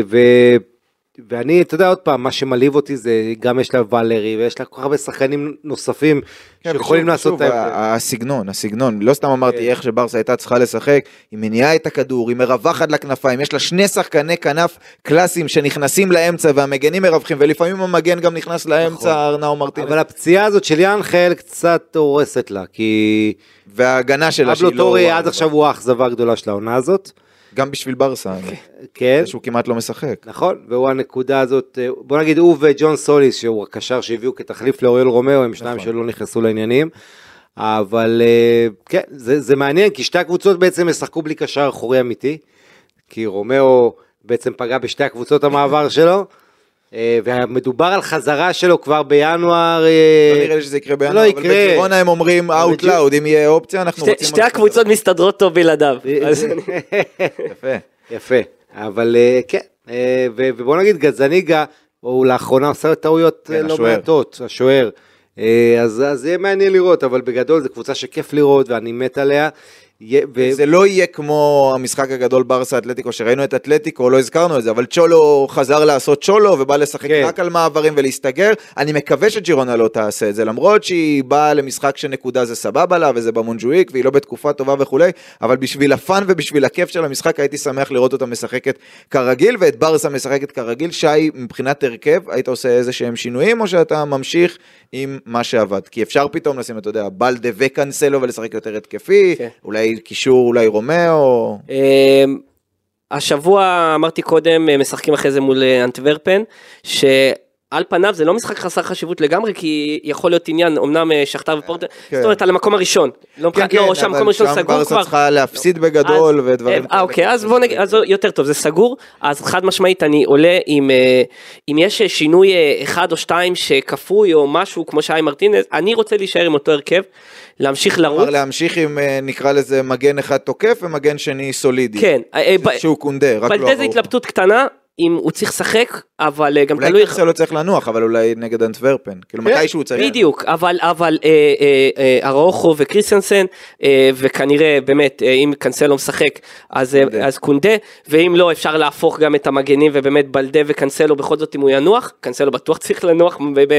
ואני, אתה יודע, עוד פעם, מה שמלהיב אותי זה, גם יש לה ולרי, ויש לה כל כך הרבה שחקנים נוספים כן, שיכולים ושוב, לעשות את שוב, ההבדל. הסגנון, הסגנון, לא סתם אמרתי כן. איך שברסה הייתה צריכה לשחק, היא מניעה את הכדור, היא מרווחת לכנפיים, יש לה שני שחקני כנף קלאסיים שנכנסים לאמצע והמגנים מרווחים, ולפעמים המגן גם נכנס לאמצע, ארנאו מרטינס, נכון. אבל הפציעה הזאת של יאנחל קצת הורסת לה, כי וההגנה שלה שהיא לא... טורה עד עכשיו הוא האכזבה הגדולה של העונה הזאת. גם בשביל ברסה, כן. שהוא כמעט לא משחק. נכון, והוא הנקודה הזאת, אה, בוא נגיד הוא וג'ון סוליס, שהוא הקשר שהביאו כתחליף לאוריול רומאו, הם שניים נכון. שלא נכנסו לעניינים. אבל אה, כן, זה, זה מעניין, כי שתי הקבוצות בעצם ישחקו בלי קשר אחורי אמיתי, כי רומאו בעצם פגע בשתי הקבוצות המעבר שלו, ומדובר על חזרה שלו כבר בינואר. אה, לא נראה לי שזה יקרה זה בינואר, לא אבל יקרה. בג'ירונה הם אומרים out loud, אם יהיה אופציה אנחנו שתי- רוצים... שתי. הקבוצות מסתדרות טוב בלעדיו. אז- יפה. יפה, אבל אה, כן, אה, ובוא נגיד גזניגה, הוא לאחרונה עושה טעויות כן, אה, לא. מעטות, השוער. אה, אז אז יהיה מעניין לראות, אבל בגדול זו קבוצה שכיף לראות ואני מת עליה. זה לא יהיה כמו המשחק הגדול ברסה אתלטיקו, שראינו את אתלטיקו, לא הזכרנו את זה, אבל צ'ולו חזר לעשות צ'ולו ובא לשחק כן. רק על מעברים ולהסתגר. אני מקווה שג'ירונה לא תעשה את זה, למרות שהיא באה למשחק שנקודה זה סבבה לה וזה במונג'וויק והיא לא בתקופה טובה וכולי, אבל בשביל הפאן ובשביל הכיף של המשחק הייתי שמח לראות אותה משחקת כרגיל ואת ברסה משחקת כרגיל. שי, מבחינת הרכב, היית עושה איזה שהם שינויים או שאתה ממשיך עם מה שעבד? כי אפשר פתאום לשים, אתה יודע, בלדה וקאנסלו ולשחק יותר התקפי, כן. אולי קישור, אולי רומאו. אמ, השבוע אמרתי קודם משחקים אחרי זה מול אה, אנטוורפן שעל פניו זה לא משחק חסר חשיבות לגמרי כי יכול להיות עניין אמנם אה, שחטאר ופורטו כן. זאת אומרת על המקום הראשון לא מבחינת- לא שהמקום הראשון שם סגור ברסה כבר. צריכה להפסיד בגדול אז- ודברים אה, אוקיי, אז בוא נגיד, אז יותר טוב, זה סגור, אז חד משמעית אני עולה עם, אה, אם יש שינוי אחד או שתיים שכפוי או משהו כמו שי מרטינז, אני רוצה להישאר עם אותו הרכב, להמשיך לרוץ. להמשיך עם נקרא לזה מגן אחד תוקף ומגן שני סולידי. כן, שהוא קונדה, רק לא ארוך. התלבטות קטנה, אם הוא צריך לשחק, אבל אה, גם אולי תלוי... קרסלו צריך לנוח, אבל אולי נגד אנטוורפן. כאילו מתי שהוא צריך. בדיוק, אבל, אבל אה, אה, אה, אראוחו וקריסטנסן, אה, וכנראה באמת, אה, אם קנסלו משחק, אז, אה, קונדה. אז קונדה, ואם לא, אפשר להפוך גם את המגנים, ובאמת בלדה וקנסלו בכל זאת אם הוא ינוח, קנסלו בטוח צריך לנוח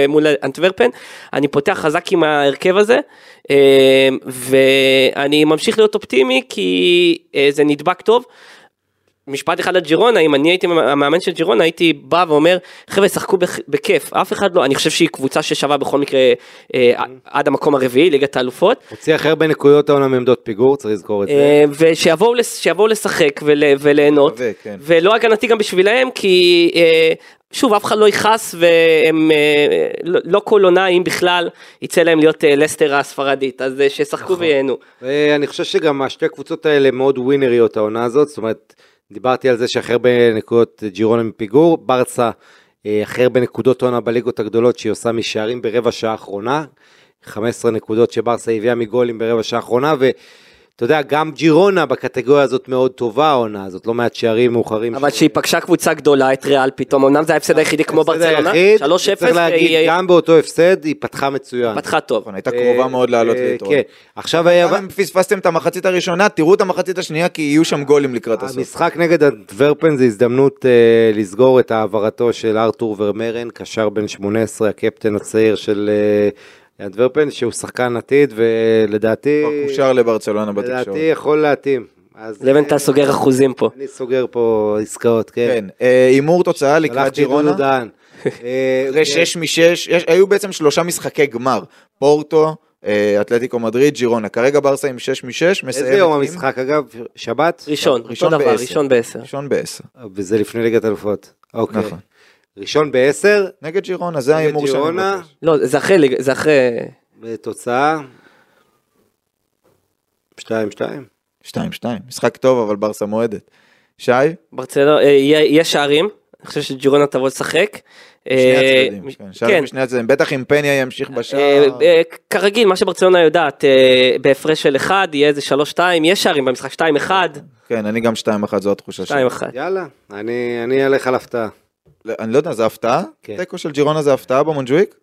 מול אנטוורפן, אני פותח חזק עם ההרכב הזה, אה, ואני ממשיך להיות אופטימי, כי אה, זה נדבק טוב. משפט אחד על ג'ירונה, אם אני הייתי המאמן של ג'ירונה, הייתי בא ואומר, חבר'ה, שחקו בכ- בכיף, אף אחד לא, אני חושב שהיא קבוצה ששווה בכל מקרה אה, עד המקום הרביעי, ליגת האלופות, הוציא הכי הרבה נקודות העונה מעמדות פיגור, צריך לזכור את זה. אה, ושיבואו לס- שיבואו לשחק ול, וליהנות, כן. ולא הגנתי גם בשבילהם, כי אה, שוב, אף אחד לא יכעס, והם אה, לא לא כל עונה, אם בכלל, יצא להם להיות אה, לסטר הספרדית, אז אה, שישחקו וייהנו. ואני חושב שגם השתי הקבוצות האלה מאוד ווינריות העונה הזאת, זאת אומרת, דיברתי על זה שהכי הרבה נקודות ג'ירונה מפיגור, ברסה אה, הכי הרבה נקודות עונה בליגות הגדולות שהיא עושה משערים ברבע שעה האחרונה, 15 נקודות שברסה הביאה מגולים ברבע שעה האחרונה, ואתה יודע, גם ג'ירונה בקטגוריה הזאת מאוד טובה העונה הזאת, לא מעט שערים מאוחרים. אבל שהיא פגשה קבוצה גדולה, את ריאל פתאום, אמנם זה ההפסד היחידי כמו ברצלונה, היחיד, 3-0, צריך להגיד, גם באותו הפסד היא פתחה מצוין. פתחה טוב. נכון, הייתה קרובה מאוד לעלות אה, ליתרון. כן, עכשיו היה... פספסתם את המחצית הראשונה, תראו את המחצית השנייה כי יהיו שם גולים לקראת הסוף. המשחק נגד אנטוורפן זה הזדמנות אה, לסגור את העברתו של ארתור ורמרן, קשר בן 18, הקפטן הצעיר של אה, אנטוורפן, שהוא שחקן עתיד ולדעתי, כבר קושר לברצלונה בתקשורת. לדעתי יכול להתאים. אז, לבן אתה סוגר אחוזים פה. אני סוגר פה עסקאות, כן. כן, אה, הימור תוצאה לקראת ג'ירונה. אה, אחרי 6 מ-6, היו בעצם שלושה משחקי גמר. פורטו, אה, אתלטיקו מדריד, ג'ירונה. כרגע ברסה עם 6 מ-6, מסיים איזה יום המשחק אגב? שבת? ראשון, אותו דבר. ראשון בעשר. ראשון בעשר. וזה לפני ליגת אלופות. אוקיי. נכון. ראשון בעשר, נגד ג'ירונה, זה ההימור שאני ג'ירונה. מבקש. לא, זה אחרי, זה אחרי... בתוצאה 2-2. 2-2, משחק טוב אבל ברסה מועדת. שי? ברצלונה, אה, יהיה שערים, אני חושב שג'ירונה תבוא לשחק. שני אה, הצדדים, כן, כן, שערים בשני הצדדים, בטח אם פניה ימשיך אה, בשער. כרגיל, מה שברצלונה יודעת, בהפרש של אחד, יהיה איזה שלוש שתיים, יש שערים במשחק שתיים אחד, כן, אני גם 2-1, זו התחושה שלי. שתיים אחד. יאללה, אני אני אלך על הפתעה. לא, אני לא יודע, זה הפתעה? כן. תיקו של ג'ירונה זה הפתעה במונג'וויק?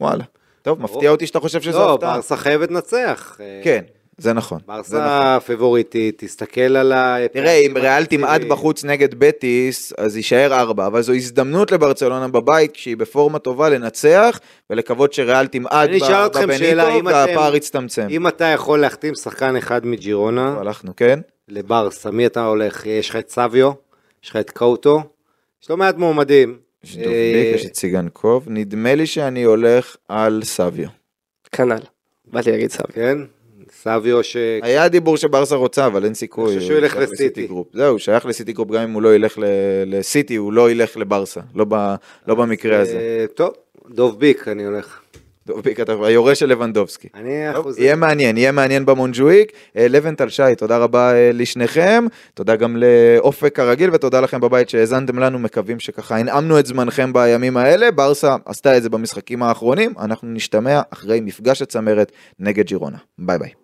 וואלה. טוב, מפתיע אותי שאתה חושב שזו לא, הפתעה. ברסה חייבת לנצח. אה, כן, זה נכון. זה נכון. ברסה פבוריטית, תסתכל על ה... תראה, אם ריאל תמעט בחוץ נגד בטיס, אז יישאר ארבע, אבל זו הזדמנות לברצלונה בבית, כשהיא בפורמה טובה, לנצח, ולקוות שריאל תמעט בבניטו, והפער יצטמצם. אם אתה יכול להחתים שחקן אחד מג'ירונה הלכנו, כן? לברסה, מי אתה הולך? יש לך את סביו, יש לך את קאוטו, יש לא מעט מועמדים. יש דובניק, יש את סיגנקוב, נדמה לי שאני הולך על סביו. כנ"ל. באתי להגיד סבי. כן? סביו ש... היה דיבור שברסה רוצה, אבל אין סיכוי. אני חושב שהוא ילך לסיטי. זהו, שייך לסיטי גרופ, גם אם הוא לא ילך לסיטי, הוא לא ילך לברסה. לא לא במקרה הזה. אה, טוב, דוביק אני הולך. דוביק, אתה היורש של לבנדובסקי. אני אחוז... יהיה מעניין, יהיה מעניין במונג'וויק. אה, לבנטל שי, תודה רבה אה, לשניכם, תודה גם לאופק הרגיל ותודה לכם בבית שהאזנתם לנו, מקווים שככה הנעמנו את זמנכם בימים האלה. ברסה עשתה את זה במשחקים האחרונים, אנחנו נשתמע אחרי מפגש הצמרת נגד ג'ירונה. ביי ביי.